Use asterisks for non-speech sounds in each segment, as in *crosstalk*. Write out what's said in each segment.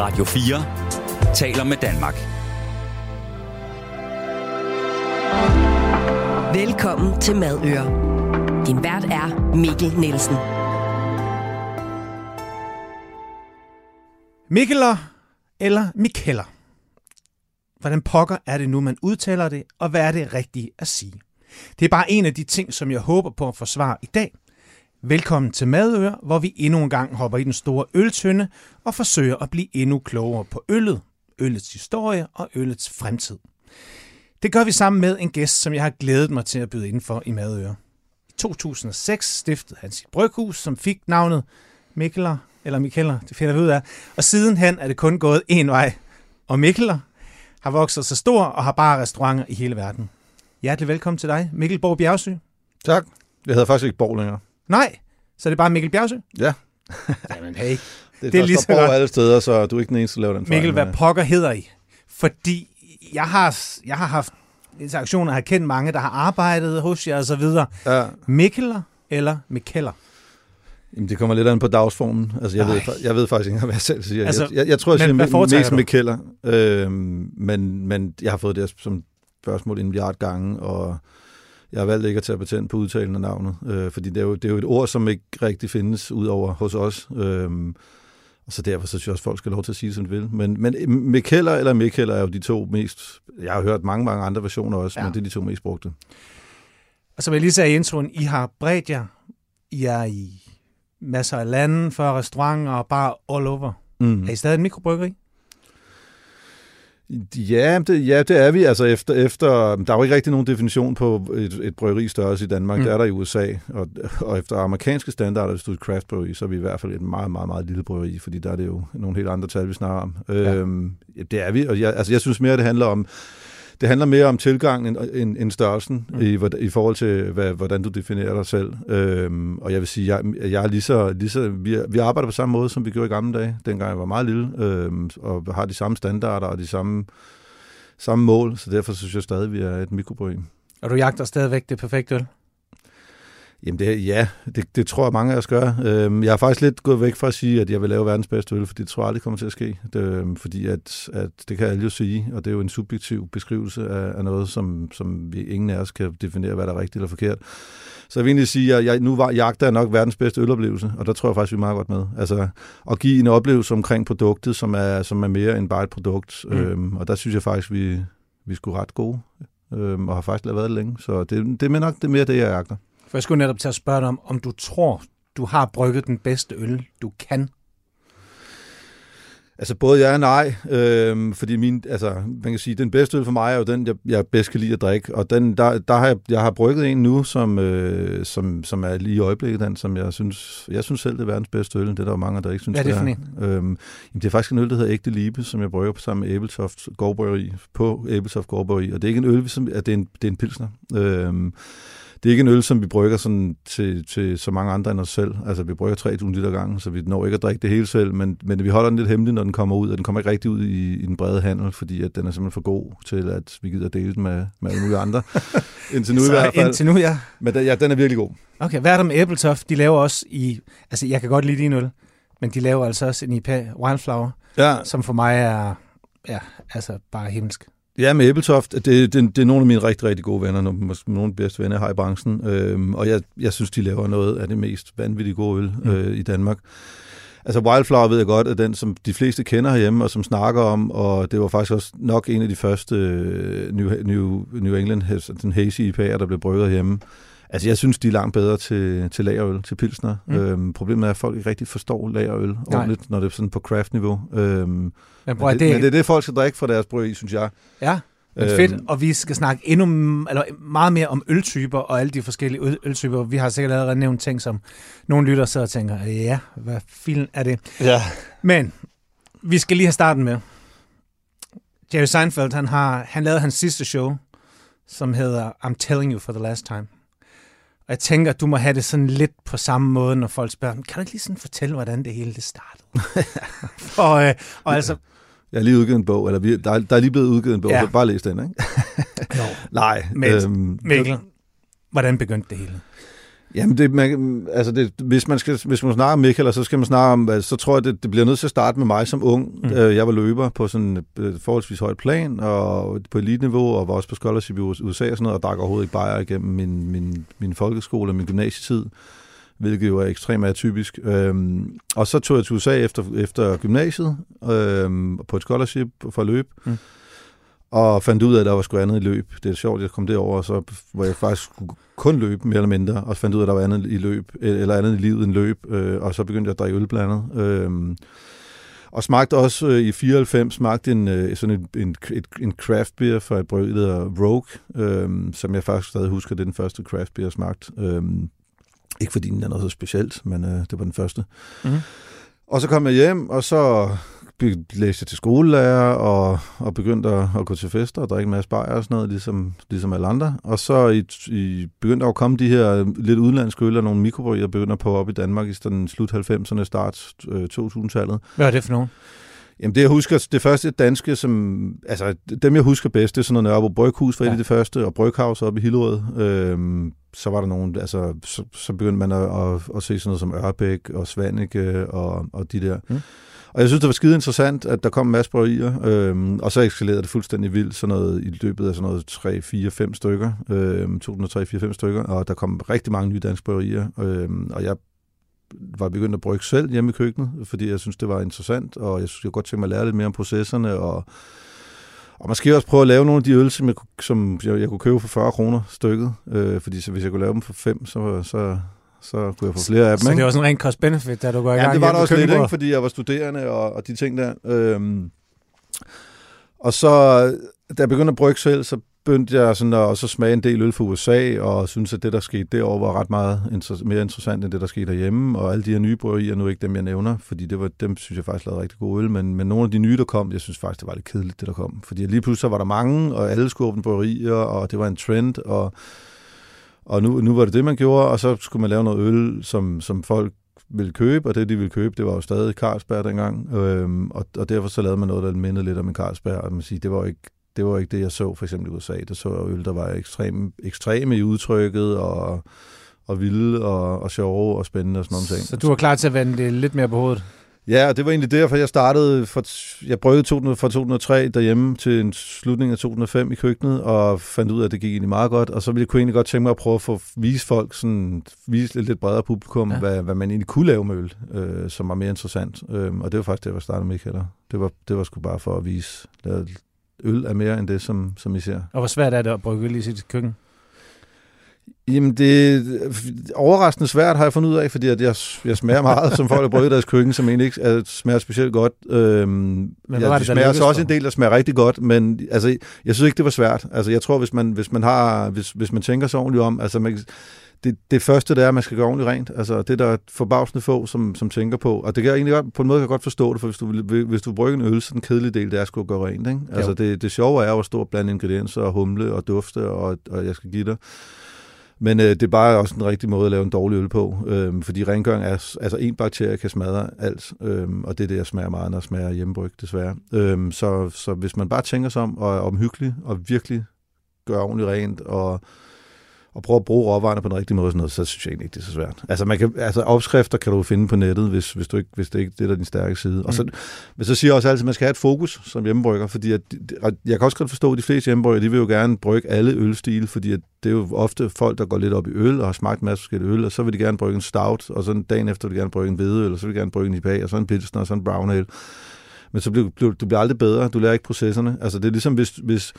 Radio 4 taler med Danmark. Velkommen til Madøre. Din vært er Mikkel Nielsen. Mikkeler eller Mikkeller? Hvordan pokker er det nu, man udtaler det, og hvad er det rigtige at sige? Det er bare en af de ting, som jeg håber på at forsvare i dag. Velkommen til Madøre, hvor vi endnu en gang hopper i den store øltønde og forsøger at blive endnu klogere på øllet, øllets historie og øllets fremtid. Det gør vi sammen med en gæst, som jeg har glædet mig til at byde ind for i Madøre. I 2006 stiftede han sit bryghus, som fik navnet Mikkeler, eller Mikkeller, det finder vi ud af. Og sidenhen er det kun gået en vej. Og Mikkeler har vokset så stor og har bare restauranter i hele verden. Hjertelig velkommen til dig, Mikkel Borg Bjergsø. Tak. Jeg hedder faktisk ikke Borg længere. Nej, så er det bare Mikkel Bjergsø? Ja. *laughs* Jamen hey. Det er, Det er lige så godt. alle steder, så du er ikke den eneste, der laver den fejl. Mikkel, hvad men, pokker hedder I? Fordi jeg har, jeg har haft interaktioner, har kendt mange, der har arbejdet hos jer og så videre. Ja, Mikkeler eller Mikkeller? jamen, det kommer lidt an på dagsformen. Altså, jeg, ved, Ej. jeg ved faktisk ikke, *laughs* hvad jeg selv siger. Altså, jeg, jeg, jeg tror, jeg men siger mest kælder. Øhm, men, men jeg har fået det som spørgsmål en milliard gange, og jeg har valgt ikke at tage patent på udtalen af navnet. Øh, fordi det er, jo, det er jo et ord, som ikke rigtig findes ud over hos os. Øhm, og så derfor så synes jeg også, at folk skal have lov til at sige, som de vil. Men, men Mikkeller eller Mikkeller er jo de to mest... Jeg har hørt mange, mange andre versioner også, Ja. men det er de to mest brugte. Og som jeg lige sagde i introen, I har bredt jer. I er i masser af lande, 40 restauranter og bare all over. Mm. Er I stadig en mikrobryggeri? Ja, det, ja, det er vi. Altså efter, efter, der er jo ikke rigtig nogen definition på et, et bryggeri størrelse i Danmark. Mm. Det er der i USA. Og, og efter amerikanske standarder, hvis du er et craft bryggeri, så er vi i hvert fald et meget, meget, meget lille bryggeri, fordi der er det jo nogle helt andre tal, vi snakker om. Ja. Øhm, det er vi. Og jeg, altså, jeg synes mere, det handler om det handler mere om tilgangen end, end, end størrelsen Mm. i, i forhold til, hvad, hvordan du definerer dig selv. Øhm, og jeg vil sige, jeg, jeg er lige så, lige så vi, vi arbejder på samme måde, som vi gjorde i gamle dage, dengang jeg var meget lille, øhm, og har de samme standarder og de samme, samme mål, så derfor synes jeg stadig, vi er et mikrobryg. Og du jagter stadigvæk det perfekte øl? Jamen det, ja, det, det tror jeg mange af os gør. Øhm, jeg har faktisk lidt gået væk fra at sige, at jeg vil lave verdens bedste øl, for det tror jeg aldrig kommer til at ske. Det, øhm, fordi at, at det kan alle jo sige, og det er jo en subjektiv beskrivelse af, af noget, som, som vi ingen af os kan definere, hvad der er rigtigt eller forkert. Så jeg vil egentlig sige, at jeg, nu var, jagter jeg nok verdens bedste øloplevelse, og der tror jeg faktisk, vi er meget godt med. Altså at give en oplevelse omkring produktet, som er, som er mere end bare et produkt. Mm. Øhm, og der synes jeg faktisk, vi, vi sgu ret gode, øhm, og har faktisk lavet det længe. Så det, det er nok det er mere det, jeg jagter. For jeg skulle netop til at spørge dig om, om du tror, du har brygget den bedste øl, du kan. Altså både ja og nej, øhm, fordi min, altså, man kan sige, den bedste øl for mig er jo den, jeg, jeg bedst kan lide at drikke, og den, der, der har jeg, jeg har brygget en nu, som, øh, som, som er lige i øjeblikket den, som jeg synes, jeg synes selv, det er verdens bedste øl, det er der jo mange, der ikke synes, Hvad er det for er. Øhm, jamen, det er faktisk en øl, der hedder Ægte Libe, som jeg brygger på sammen med Æbeltoft Gårdbryggeri, på Æbeltoft Gårdbryggeri, og det er ikke en øl, som, at det er en, det er en pilsner. Øhm, det er ikke en øl, som vi brygger sådan til, til så mange andre end os selv. Altså, vi brygger 3.000 liter gange, så vi når ikke at drikke det hele selv, men, men vi holder den lidt hemmelig, når den kommer ud, og den kommer ikke rigtig ud i, i den brede handel, fordi at den er simpelthen for god til, at vi gider dele den med, med alle mulige andre. *laughs* Indtil nu i så hvert fald. indtil nu, ja. Men den, ja, den er virkelig god. Okay, hvad er der med Æbletoft? De laver også i... Altså, jeg kan godt lide din øl, men de laver altså også en IPA Wildflower, Ja, som for mig er... Ja, altså bare himmelsk. Ja, med Æbeltoft, det, det, det er nogle af mine rigtig, rigtig gode venner, nogle, måske nogle af de bedste venner, jeg har i branchen, øhm, og jeg, jeg synes, de laver noget af det mest vanvittigt gode øl Mm. øh, i Danmark. Altså Wildflower ved jeg godt, er den, som de fleste kender herhjemme, og som snakker om, og det var faktisk også nok en af de første øh, New, New, New England, den hazy IPA'er, der blev brygget hjemme. Altså jeg synes, de er langt bedre til, til lagerøl, til pilsner. Mm. Øhm, problemet er, at folk ikke rigtig forstår lagerøl Nej. ordentligt, når det er sådan på craft-niveau. Øhm, Men, men, bror, det, men det er det, folk skal drikke fra deres bryggeri, synes jeg. Ja, men Øhm. fedt. Og vi skal snakke endnu eller meget mere om øltyper og alle de forskellige øl- øltyper. Vi har sikkert allerede nævnt ting, som nogle lytter så og tænker, ja, hvad filen er det? Ja. Men vi skal lige have starten med. Jerry Seinfeld, han, har, han lavede hans sidste show, som hedder I'm Telling You for the Last Time. Og jeg tænker, at du må have det sådan lidt på samme måde, når folk spørger, kan du ikke lige sådan fortælle, hvordan det hele det startede? *laughs* og, øh, og altså, Jeg har lige udgivet en bog, eller vi, der, er, der er lige blevet udgivet en bog, Ja. så bare læs den, ikke? jo, *laughs* Nej. Men- øhm, Mikkel, hvordan begyndte det hele? Jamen, det, man, altså det, hvis, man skal, hvis man snakker om Michael, så skal man snakke om, altså, så tror jeg, det, det bliver nødt til at starte med mig som ung. Mm. Øh, jeg var løber på sådan et forholdsvis højt plan, og på elite-niveau, og var også på scholarship i USA og sådan noget, og drak overhovedet ikke bajer igennem min, min, min folkeskole og min gymnasietid hvilket jo er ekstremt atypisk. Øhm, og så tog jeg til USA efter, efter gymnasiet øhm, på et scholarship for løb. Mm og fandt ud af, at der var sgu andet i løb. Det er sjovt, jeg kom derover, og så var jeg faktisk kun løb, mere eller mindre, og fandt ud af, at der var andet i løb, eller andet i livet end løb, øh, og så begyndte jeg at drikke øl blandt andet. Øh, og smagte også øh, i 94 smagte en, øh, sådan en, en, et, en craft beer fra et brød, der hedder Rogue, øh, som jeg faktisk stadig husker, det er den første craft beer, jeg smagte. Øh, ikke fordi den er noget så specielt, men øh, det var den første. Mm-hmm. Og så kom jeg hjem, og så læste til skolelærer og, og begyndte at, at gå til fester og drikke en masse bajer og sådan noget, ligesom, ligesom alle andre. Og så i, i, begyndte at komme de her lidt udenlandske øl og nogle mikrobryger begynder på op i Danmark i sådan slut 90'erne, start øh, 2000-tallet. Hvad er det for nogen? Jamen det, jeg husker, det første danske, som, altså dem jeg husker bedst, det er sådan noget Nørrebro Bryghus var ja. det første, og Bryghaus oppe i Hillerød. Øhm, så var der nogen, altså så, så begyndte man at, at, at se sådan noget som Ørbæk og Svanike og, og de der. Mm. Og jeg synes, det var skide interessant, at der kom en masse bryggerier, øh, og så eskalerede det fuldstændig vildt, sådan noget i løbet af sådan noget 3, 4, 5 stykker, øhm, 2003, 4, 5 stykker, og der kom rigtig mange nye danske bryggerier, øh, og jeg var begyndt at brygge selv hjemme i køkkenet, fordi jeg synes, det var interessant, og jeg synes, jeg godt tænke mig at lære lidt mere om processerne, og, og måske også prøve at lave nogle af de øl, som jeg, som jeg, jeg kunne købe for 40 kroner stykket, øh, fordi så hvis jeg kunne lave dem for 5, så, så, så kunne jeg få flere af dem. Så det var sådan en rent cost-benefit, da du går i gang? Ja, det var der også lidt, ikke, fordi jeg var studerende og, og de ting der. Øhm, og så, da jeg begyndte at brygge selv, så begyndte jeg sådan at også smage en del øl fra USA, og synes, at det, der skete derovre, var ret meget inter- mere interessant end det, der skete derhjemme. Og alle de her nye bryggerier, nu ikke dem, jeg nævner, fordi det var, dem synes jeg faktisk lavede rigtig gode øl, men, men nogle af de nye, der kom, jeg synes faktisk, det var lidt kedeligt, det der kom. Fordi lige pludselig så var der mange, og alle skulle åbne bryggerier, og det var en trend, og og nu, nu var det det, man gjorde, og så skulle man lave noget øl, som, som folk ville købe, og det, de ville købe, det var jo stadig Carlsberg dengang, øhm, og, og derfor så lavede man noget, der mindede lidt om en Carlsberg, og man siger, det var ikke det var ikke det, jeg så for eksempel i USA. Der så jeg øl, der var ekstrem, ekstreme i udtrykket, og, og vilde, og, og sjove, og spændende og sådan noget. Så du var klar til at vende det lidt mere på hovedet? Ja, og det var egentlig derfor, jeg startede, for, jeg brød fra 2003 derhjemme til en slutning af 2005 i køkkenet, og fandt ud af, at det gik egentlig meget godt, og så ville jeg kunne egentlig godt tænke mig at prøve at få vise folk, sådan, vise lidt, lidt bredere publikum, ja. hvad, hvad man egentlig kunne lave med øl, øh, som var mere interessant. Øh, og det var faktisk det, jeg startede med, Kælder. Det var, det var sgu bare for at vise, at øl er mere end det, som, som I ser. Og hvor svært er det at brygge øl i sit køkken? Jamen, det er overraskende svært, har jeg fundet ud af, fordi at jeg, jeg smager meget, som folk har brugt i deres køkken, som egentlig ikke er, smager specielt godt. Øhm, men jeg, var det, smager så også en del, der smager rigtig godt, men altså, jeg synes ikke, det var svært. Altså, jeg tror, hvis man, hvis man, har, hvis, hvis man tænker sig ordentligt om, altså, man, det, det første, det er, at man skal gøre ordentligt rent. Altså, det der er forbavsende få, som, som tænker på. Og det kan jeg egentlig godt, på en måde kan jeg godt forstå det, for hvis du, hvis du bruger en øl, så den kedelige del, det er at skulle gøre rent. Ikke? Altså, det, det sjove er jo at stå og blande ingredienser og humle og dufte, og, og jeg skal give dig men øh, det er bare også en rigtig måde at lave en dårlig øl på, øh, fordi rengøring er, altså en bakterie kan smadre alt, øh, og det er det, jeg smager meget, når jeg smager hjemmebryg, desværre. Øh, så, så hvis man bare tænker sig om og er omhyggelig og virkelig gør ordentligt rent og og prøve at bruge råvarerne på den rigtige måde, sådan noget, så synes jeg egentlig ikke, det er så svært. Altså, man kan, altså opskrifter kan du finde på nettet, hvis, hvis, du ikke, hvis det ikke det er din stærke side. Mm. Og så, mm. men så siger jeg også altid, at man skal have et fokus som hjemmebrygger, fordi at, jeg kan også godt forstå, at de fleste hjemmebrygger, de vil jo gerne brygge alle ølstile, fordi at det er jo ofte folk, der går lidt op i øl og har smagt en masse forskellige øl, og så vil de gerne brygge en stout, og så dagen efter vil de gerne brygge en hvedeøl, og så vil de gerne brygge en IPA, og så en pilsner, og så en brown ale. Men så bliver du bliver aldrig bedre, du lærer ikke processerne. Altså det er ligesom, hvis, hvis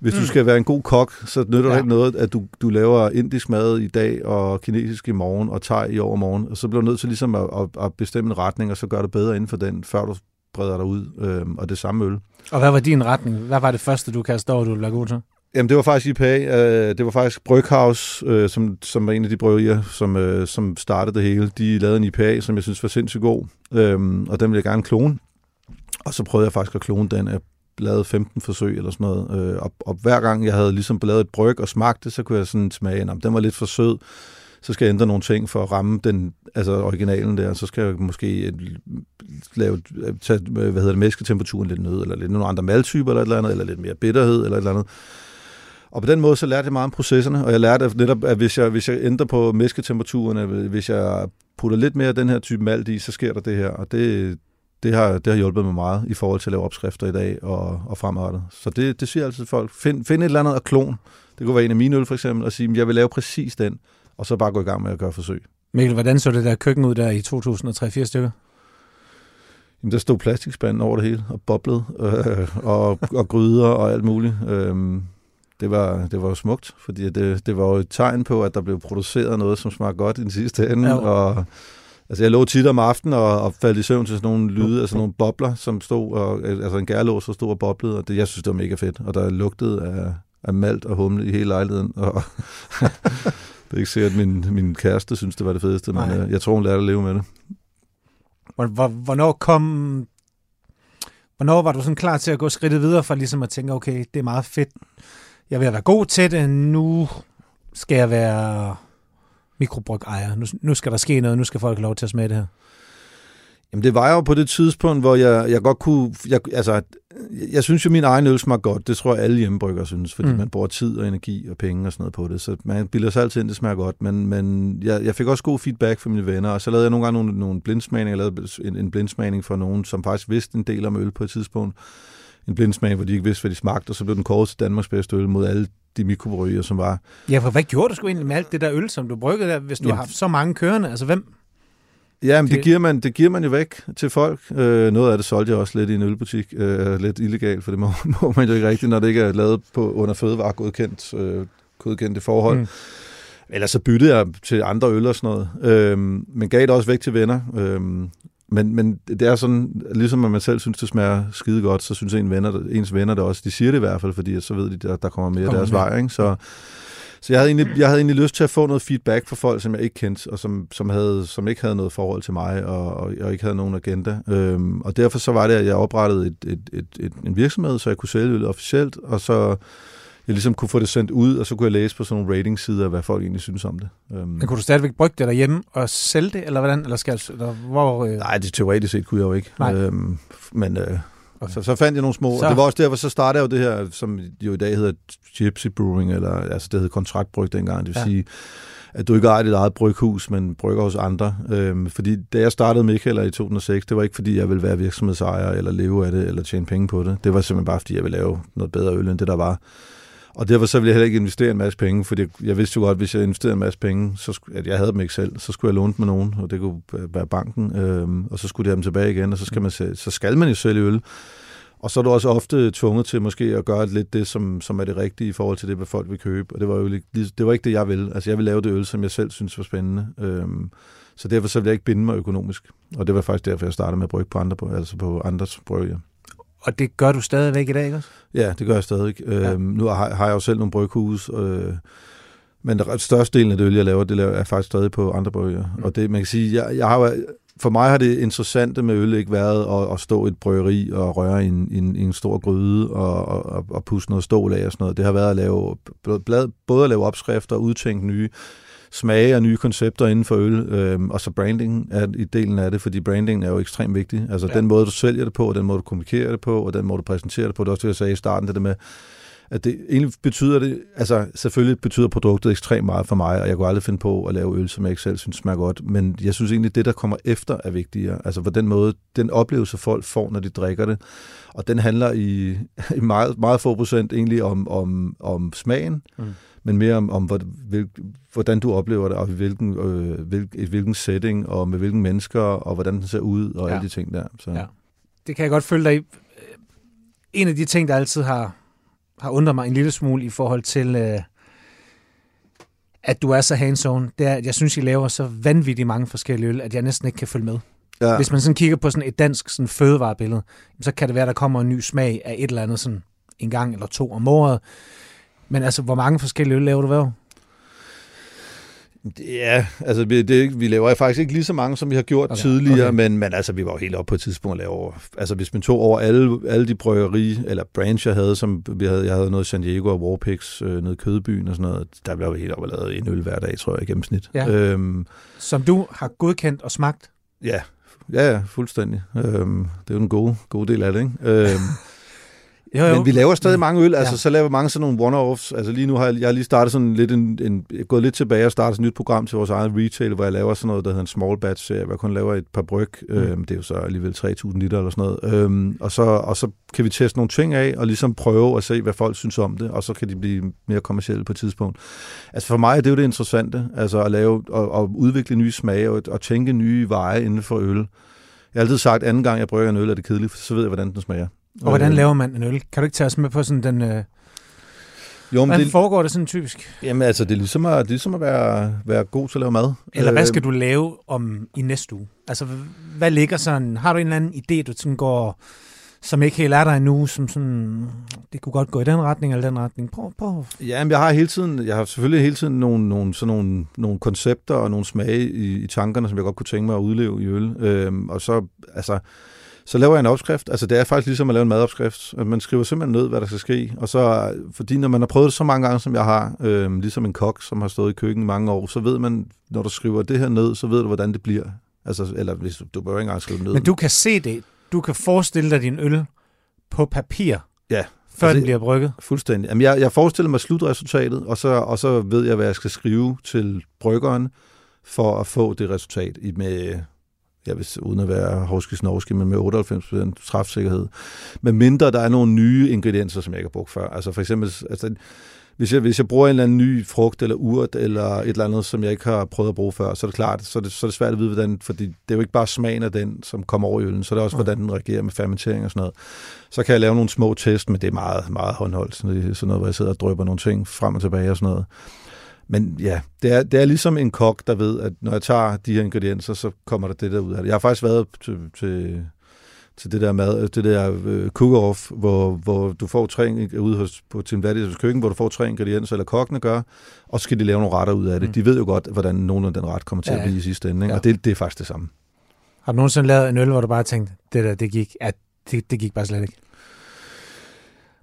hvis mm. du skal være en god kok, så nytter ja. det ikke noget, at du, du laver indisk mad i dag, og kinesisk i morgen, og thai i overmorgen, og så bliver du nødt til ligesom at, at, at bestemme en retning, og så gør det bedre inden for den, før du breder dig ud, øhm, og det samme øl. Og hvad var din retning? Hvad var det første, du kastede over, du ville være god til? Jamen, det var faktisk IPA. Øh, det var faktisk Bryghaus, øh, som, som var en af de bryggerier, som, øh, som startede det hele. De lavede en IPA, som jeg synes var sindssygt god, øh, og den ville jeg gerne klone. Og så prøvede jeg faktisk at klone den. Jeg lavede 15 forsøg eller sådan noget, øh, og, og hver gang jeg havde ligesom lavet et bryg og smagt det, så kunne jeg sådan smage, at den var lidt for sød, så skal jeg ændre nogle ting for at ramme den, altså originalen der, så skal jeg måske lave, tage, hvad hedder det, mæsketemperaturen lidt ned, eller lidt nogle andre maltyper eller et eller andet, eller lidt mere bitterhed eller et eller andet. Og på den måde så lærte jeg meget om processerne, og jeg lærte at netop, at hvis jeg, hvis jeg ændrer på mæsketemperaturen, hvis jeg putter lidt mere af den her type malt i, så sker der det her, og det, det har, det har hjulpet mig meget i forhold til at lave opskrifter i dag og, og fremadrettet. Så det, det siger altid folk. Find, find et eller andet af klon. Det kunne være en af mine øl for eksempel, og sige, at jeg vil lave præcis den, og så bare gå i gang med at gøre forsøg. Mikkel, hvordan så det der køkken ud der i 2003-4 stykker? Jamen, der stod plastikspanden over det hele, og boblede, øh, og, og gryder og alt muligt. Øhm, det var, det var jo smukt, fordi det, det var jo et tegn på, at der blev produceret noget, som smagte godt i den sidste ende. Ja. Og, altså, jeg lå tit om aftenen og, og faldt i søvn til sådan nogle lyde, altså nogle bobler, som stod, og, altså en gærlås, der stod og boblede, og det, jeg synes, det var mega fedt. Og der lugtede af, af malt og humle i hele lejligheden, og *laughs* det er ikke sikkert, at min, min kæreste synes, det var det fedeste, men Nej. Øh, jeg tror, hun lærte at leve med det. Hvornår kom... Hvornår var du sådan klar til at gå skridtet videre for ligesom at tænke, okay, det er meget fedt. Jeg vil være god til det. Nu skal jeg være mikrobryg-ejer. Nu, nu skal der ske noget. Nu skal folk have lov til at smage det her. Jamen det var jo på det tidspunkt, hvor jeg, jeg godt kunne... Jeg, altså, jeg synes jo, min egen øl smager godt. Det tror jeg, alle hjemmebryggere synes, fordi mm. man bruger tid og energi og penge og sådan noget på det. Så man bilder sig altid ind, det smager godt. Men, men jeg, jeg fik også god feedback fra mine venner, og så lavede jeg nogle gange nogle, nogle blindsmagninger. Jeg lavede en, en blindsmagning for nogen, som faktisk vidste en del om øl på et tidspunkt. En blindsmagning, hvor de ikke vidste, hvad de smagte, og så blev den kåret til Danmarks bedste øl mod alle de mikrobryggere, som var... Ja, for hvad gjorde du sgu egentlig med alt det der øl, som du bryggede der, hvis du Jamen, har haft så mange kørende? Altså, hvem, Ja, men det, giver man, det giver man jo væk til folk. Øh, noget af det solgte jeg også lidt i en ølbutik, øh, lidt illegalt, for det må, *laughs* må man jo ikke rigtigt, når det ikke er lavet på under fødevaregodkendt øh, godkendte forhold. Mm. Ellers så byttede jeg til andre øl og sådan noget, øh, men gav det også væk til venner. Øh, men, men det er sådan, ligesom at man selv synes, det smager skide godt, så synes en venner, ens venner det også. De siger det i hvert fald, fordi så ved de, at der kommer mere kommer deres vej. Ikke? Så, så jeg havde, egentlig, jeg havde egentlig lyst til at få noget feedback fra folk, som jeg ikke kendte, og som, som, havde, som ikke havde noget forhold til mig, og, og, og ikke havde nogen agenda. Øhm, og derfor så var det, at jeg oprettede et, et, et, et, en virksomhed, så jeg kunne sælge det officielt, og så jeg ligesom kunne få det sendt ud, og så kunne jeg læse på sådan nogle ratingsider, hvad folk egentlig synes om det. Øhm. Men kunne du stadigvæk brygge det derhjemme og sælge det, eller hvordan? Eller skal, eller hvor, øh... Nej, det teoretisk set kunne jeg jo ikke. Nej. Øhm, men øh, Okay. Så, så fandt jeg nogle små, så... og det var også derfor, så startede jeg jo det her, som jo i dag hedder Gypsy Brewing, eller altså det hed kontraktbryg dengang, det vil ja. sige, at du ikke ejer dit eget bryghus, men brygger hos andre. Øhm, fordi da jeg startede Michael i 2006, det var ikke fordi, jeg ville være virksomhedsejer, eller leve af det, eller tjene penge på det. Det var simpelthen bare, fordi jeg ville lave noget bedre øl, end det der var. Og derfor så ville jeg heller ikke investere en masse penge, fordi jeg vidste jo godt, at hvis jeg investerede en masse penge, så skulle, at jeg havde dem ikke selv, så skulle jeg låne med nogen, og det kunne være banken, øh, og så skulle de have dem tilbage igen, og så skal man, så skal man jo sælge øl. Og så er du også ofte tvunget til måske at gøre lidt det, som, som er det rigtige i forhold til det, hvad folk vil købe. Og det var jo det var ikke det, jeg ville. Altså jeg ville lave det øl, som jeg selv synes var spændende. Øhm, så derfor så ville jeg ikke binde mig økonomisk. Og det var faktisk derfor, jeg startede med at brygge på andre, altså på andres brygger. Og det gør du stadigvæk i dag, ikke også? Ja, det gør jeg stadig. Ja. Øhm, nu har, har jeg jo selv nogle bryghus, øh, men den største del af det øl, jeg laver, det laver jeg faktisk stadig på andre brygger. Mm. Og det, man kan sige, jeg, jeg har for mig har det interessante med øl ikke været at, at stå i et bryggeri og røre i en, en, en stor gryde og, og, og pusse noget stål af og sådan noget. Det har været at lave, både at lave opskrifter og udtænke nye smage og nye koncepter inden for øl, øhm, og så branding er i delen af det, fordi branding er jo ekstremt vigtig. Altså ja. den måde, du sælger det på, og den måde, du kommunikerer det på, og den måde, du præsenterer det på. Det er også det, jeg sagde i starten, det der med, at det egentlig betyder det, altså selvfølgelig betyder produktet ekstremt meget for mig, og jeg kunne aldrig finde på at lave øl, som jeg ikke selv synes smager godt, men jeg synes egentlig, det der kommer efter er vigtigere. Altså på den måde, den oplevelse folk får, når de drikker det, og den handler i, *laughs* i meget, meget få procent egentlig om, om, om smagen, mm men mere om, om hvordan du oplever det, og i hvilken, øh, hvil, i hvilken setting, og med hvilken mennesker, og hvordan den ser ud, og ja. alle de ting der. Så. Ja. Det kan jeg godt følge dig i. En af de ting, der altid har, har undret mig en lille smule i forhold til, øh, at du er så hands-on, det er, at jeg synes, I laver så vanvittigt mange forskellige øl, at jeg næsten ikke kan følge med. Ja. Hvis man sådan kigger på sådan et dansk sådan fødevarebillede, så kan det være, at der kommer en ny smag af et eller andet sådan en gang eller to om året. Men altså, hvor mange forskellige øl laver du hver Ja, altså vi, det, vi laver faktisk ikke lige så mange, som vi har gjort okay, tidligere, okay. Men, men altså vi var jo helt oppe på et tidspunkt at lave, altså hvis man tog over alle, alle de bryggeri, eller branch jeg havde, som vi havde, jeg havde noget San Diego og Warpix, øh, noget Kødbyen og sådan noget, der blev vi helt oppe at lave en øl hver dag, tror jeg, i gennemsnit. Ja. Øhm, som du har godkendt og smagt? Ja, ja, ja fuldstændig. Øhm, det er jo en god, god del af det, ikke? Øhm, *laughs* Jo, jo. Men vi laver stadig mange øl, altså Ja. så laver vi mange sådan nogle one-offs. Altså lige nu har jeg, jeg har lige startet sådan lidt en, en, gået lidt tilbage og startet et nyt program til vores eget retail, hvor jeg laver sådan noget, der hedder en small batch hvor jeg kun laver et par bryg. Mm. Øhm, det er jo så alligevel 3.000 liter eller sådan noget. Øhm, og, så, og så kan vi teste nogle ting af, og ligesom prøve at se, hvad folk synes om det, og så kan de blive mere kommercielle på et tidspunkt. Altså for mig er det jo det interessante, altså at lave og, og udvikle nye smage og, og tænke nye veje inden for øl. Jeg har altid sagt, at anden gang jeg brygger en øl, er det kedeligt, så ved jeg, hvordan den smager. Og hvordan Øh, laver man en øl? Kan du ikke tage os med på sådan den... Øh, Jo, men hvordan det, foregår det sådan typisk? Jamen altså, det er ligesom at, det er ligesom at være, være god til at lave mad. Eller hvad Øh, skal du lave om i næste uge? Altså, hvad ligger sådan... Har du en eller anden idé, du sådan går, som ikke helt er der endnu, som sådan... Det kunne godt gå i den retning eller den retning. Prøv, prøv. Ja, men jeg har hele tiden, jeg har selvfølgelig hele tiden nogle, nogle, sådan nogle, nogle koncepter og nogle smage i, i tankerne, som jeg godt kunne tænke mig at udleve i øl. Øhm, og så, altså, så laver jeg en opskrift. Altså, det er faktisk ligesom at lave en madopskrift. Man skriver simpelthen ned, hvad der skal ske. Og så, fordi når man har prøvet det så mange gange, som jeg har, øhm, ligesom en kok, som har stået i køkken i mange år, så ved man, når du skriver det her ned, så ved du, hvordan det bliver. Altså, eller hvis du, du behøver ikke engang skrive det ned. Men du kan se det. Du kan forestille dig din øl på papir, Ja. før Altså, den bliver brygget. Fuldstændig. Jamen, jeg, jeg forestiller mig slutresultatet, og så, og så ved jeg, hvad jeg skal skrive til bryggeren for at få det resultat i med, jeg vil, uden at være hovski snovski, men med 98% træfsikkerhed. Men mindre der er nogle nye ingredienser, som jeg ikke har brugt før. Altså for eksempel, altså, hvis jeg, hvis jeg bruger en eller anden ny frugt eller urt eller et eller andet, som jeg ikke har prøvet at bruge før, så er det klart, så er det, så er det svært at vide, hvordan, fordi det er jo ikke bare smagen af den, som kommer over i øllen, så er det også, hvordan den reagerer med fermentering og sådan noget. Så kan jeg lave nogle små test, men det er meget, meget håndholdt, sådan noget, sådan noget hvor jeg sidder og drøber nogle ting frem og tilbage og sådan noget. Men ja, det er, det er ligesom en kok, der ved, at når jeg tager de her ingredienser, så kommer der det der ud af det. Jeg har faktisk været til, til, til det der mad, det der uh, cook-off, hvor, hvor du får tre ude hos, på en værdigheds køkken, hvor du får tre ingredienser, eller kokkene gør, og så skal de lave nogle retter ud af det. Mm. De ved jo godt, hvordan nogen af den ret kommer til Ja, at blive i sidste ende, ikke? ja. og det, det er faktisk det samme. Har du nogensinde lavet en øl, hvor du bare tænkte, det der, det gik, at det, det gik bare slet ikke?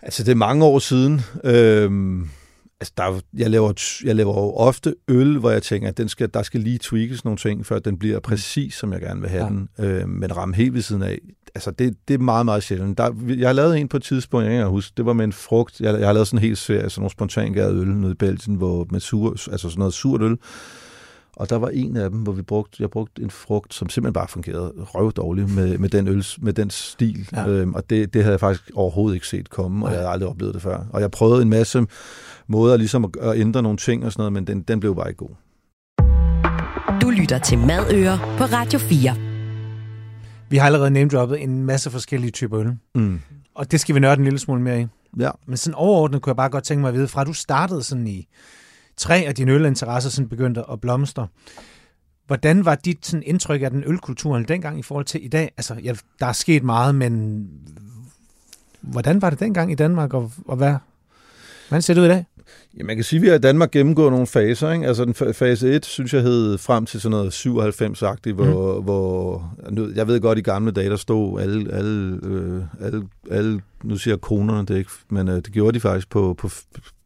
Altså, det er mange år siden. Øhm, altså, der, er jeg, laver, jeg laver jo ofte øl, hvor jeg tænker, at den skal, der skal lige tweakes nogle ting, før den bliver præcis, som jeg gerne vil have Ja. den. Øhm, men ramme helt ved siden af, altså, det, det er meget, meget sjældent. Der, jeg har lavet en på et tidspunkt, jeg kan huske, det var med en frugt. Jeg, jeg har lavet sådan en hel serie, sådan nogle spontangærede øl nede i Belgien, hvor, med sur, altså sådan noget surt øl. Og der var en af dem, hvor vi brugte, jeg brugte en frugt, som simpelthen bare fungerede røvdårligt med, med, den øl, med den stil. Ja. Øhm, og det, det havde jeg faktisk overhovedet ikke set komme, og jeg havde aldrig oplevet det før. Og jeg prøvede en masse måder ligesom at, at ændre nogle ting og sådan noget, men den, den blev bare ikke god. Du lytter til Madøer på Radio 4. Vi har allerede name-droppet en masse forskellige typer øl. Mm. Og det skal vi nørde en lille smule mere i. Ja. Men sådan overordnet kunne jeg bare godt tænke mig at vide, fra du startede sådan i tre af dine ølinteresser sådan begyndte at blomstre. Hvordan var dit sådan, indtryk af den ølkulturen dengang i forhold til i dag? Altså, ja, der er sket meget, men hvordan var det dengang i Danmark, og, og hvad, hvordan ser det ud i dag? Ja, man kan sige, at vi har i Danmark gennemgået nogle faser. Ikke? Altså den fa- fase 1, synes jeg, hed frem til sådan noget 97-agtigt, hvor, mm. hvor jeg ved godt, i gamle dage, der stod alle, alle, øh, alle, alle nu siger jeg kronerne, det ikke, men øh, det gjorde de faktisk på, på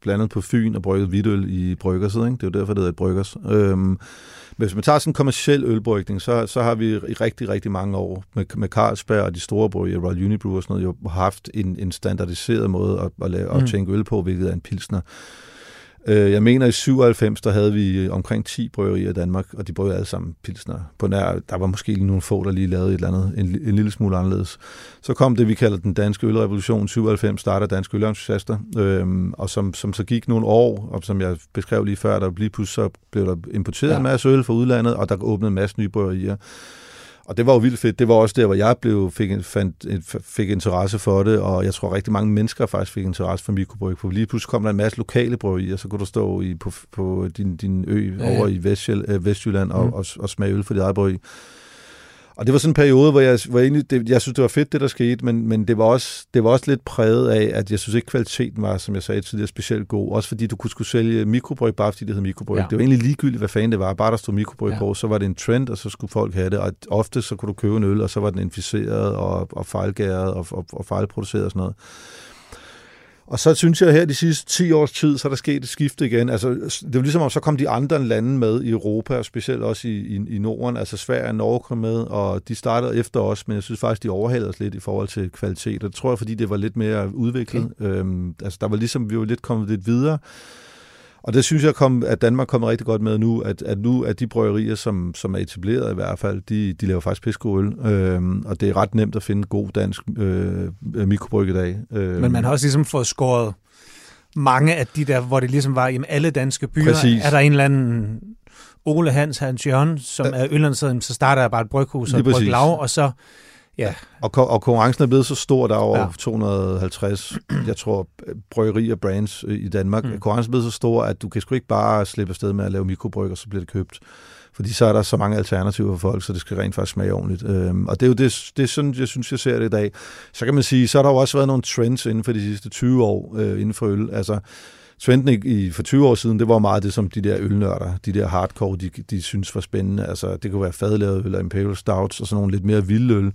blandet på Fyn og bryggede hvidøl i bryggerset. Ikke? Det er jo derfor, det hedder et bryggers. Øhm, hvis man tager sådan en kommersiel ølbrygning, så, så har vi i rigtig, rigtig mange år med, med Carlsberg og de store bryggerier, Royal Unibrew og sådan noget, jo haft en, en standardiseret måde at, at, lave, Mm. at tænke øl på, hvilket er en pilsner. Øh, Jeg mener, i 97, der havde vi omkring 10 bryggerier i Danmark, og de bryggede alle sammen pilsner. På nær, der var måske lige nogle få, der lige lavede et eller andet, en, en lille smule anderledes. Så kom det, vi kalder den danske ølrevolution. 97 starter danske ølentusiaster, øhm, og som, som så gik nogle år, og som jeg beskrev lige før, der lige pludselig så blev der importeret ja. en masse øl fra udlandet, og der åbnede en masse nye bryggerier. Og det var jo vildt fedt. Det var også der, hvor jeg blev, fik, fandt, fik interesse for det, og jeg tror rigtig mange mennesker faktisk fik interesse for mikrobryg. For lige pludselig kom der en masse lokale bryggerier, så kunne du stå i, på, på din, din ø Ja, ja, over i Vestjyl, øh, Vestjylland og, Mm. mm. og, og smage øl for dit eget bryg. Og det var sådan en periode, hvor jeg, hvor jeg, egentlig, det, jeg synes, det var fedt, det der skete, men, men det, var også, det var også lidt præget af, at jeg synes ikke, kvaliteten var, som jeg sagde tidligere, specielt god. Også fordi du kunne skulle sælge mikrobryg, bare fordi det hed mikrobryg. Ja. Det var egentlig ligegyldigt, hvad fanden det var. Bare der stod mikrobryg ja. på, så var det en trend, og så skulle folk have det. Og ofte så kunne du købe en øl, og så var den inficeret og, og fejlgæret og, og, og fejlproduceret og sådan noget. Og så synes jeg her de sidste 10 års tid, så er der sket et skifte igen. Altså, det var ligesom om, så kom de andre lande med i Europa, og specielt også i, i, i Norden. Altså Sverige og Norge kom med, og de startede efter os, men jeg synes faktisk, de overhalede os lidt i forhold til kvalitet. Og det tror jeg, fordi det var lidt mere udviklet. Okay. Øhm, altså, der var ligesom, vi var lidt kommet lidt videre. Og det synes jeg, kom, at Danmark kommer rigtig godt med nu, at, at nu at de bryggerier, som, som er etableret i hvert fald, de, de laver faktisk pisko øl, øhm, og det er ret nemt at finde god dansk øh, mikrobryg i dag. Øhm. Men man har også ligesom fået skåret mange af de der, hvor det ligesom var i alle danske byer, Præcis. er der en eller anden Ole Hans, Hans Jørgen, som ja. er ølandsædet, så starter jeg bare et bryghus og et bryglav, og så Ja. Og, og konkurrencen er blevet så stor, der er over ja. 250, jeg tror, bryggerier og brands i Danmark. Mm. Konkurrencen er blevet så stor, at du kan sgu ikke bare slippe afsted med at lave mikrobryg, og så bliver det købt. Fordi så er der så mange alternativer for folk, så det skal rent faktisk smage ordentligt. Øhm, og det er jo det, det er sådan, jeg synes, jeg ser det i dag. Så kan man sige, så har der jo også været nogle trends inden for de sidste 20 år øh, inden for øl. Altså, trenden i, for 20 år siden, det var meget det, som de der ølnørder, de der hardcore, de, de synes var spændende. Altså, det kunne være fadlavet øl eller imperial stouts og sådan nogle lidt mere vilde øl.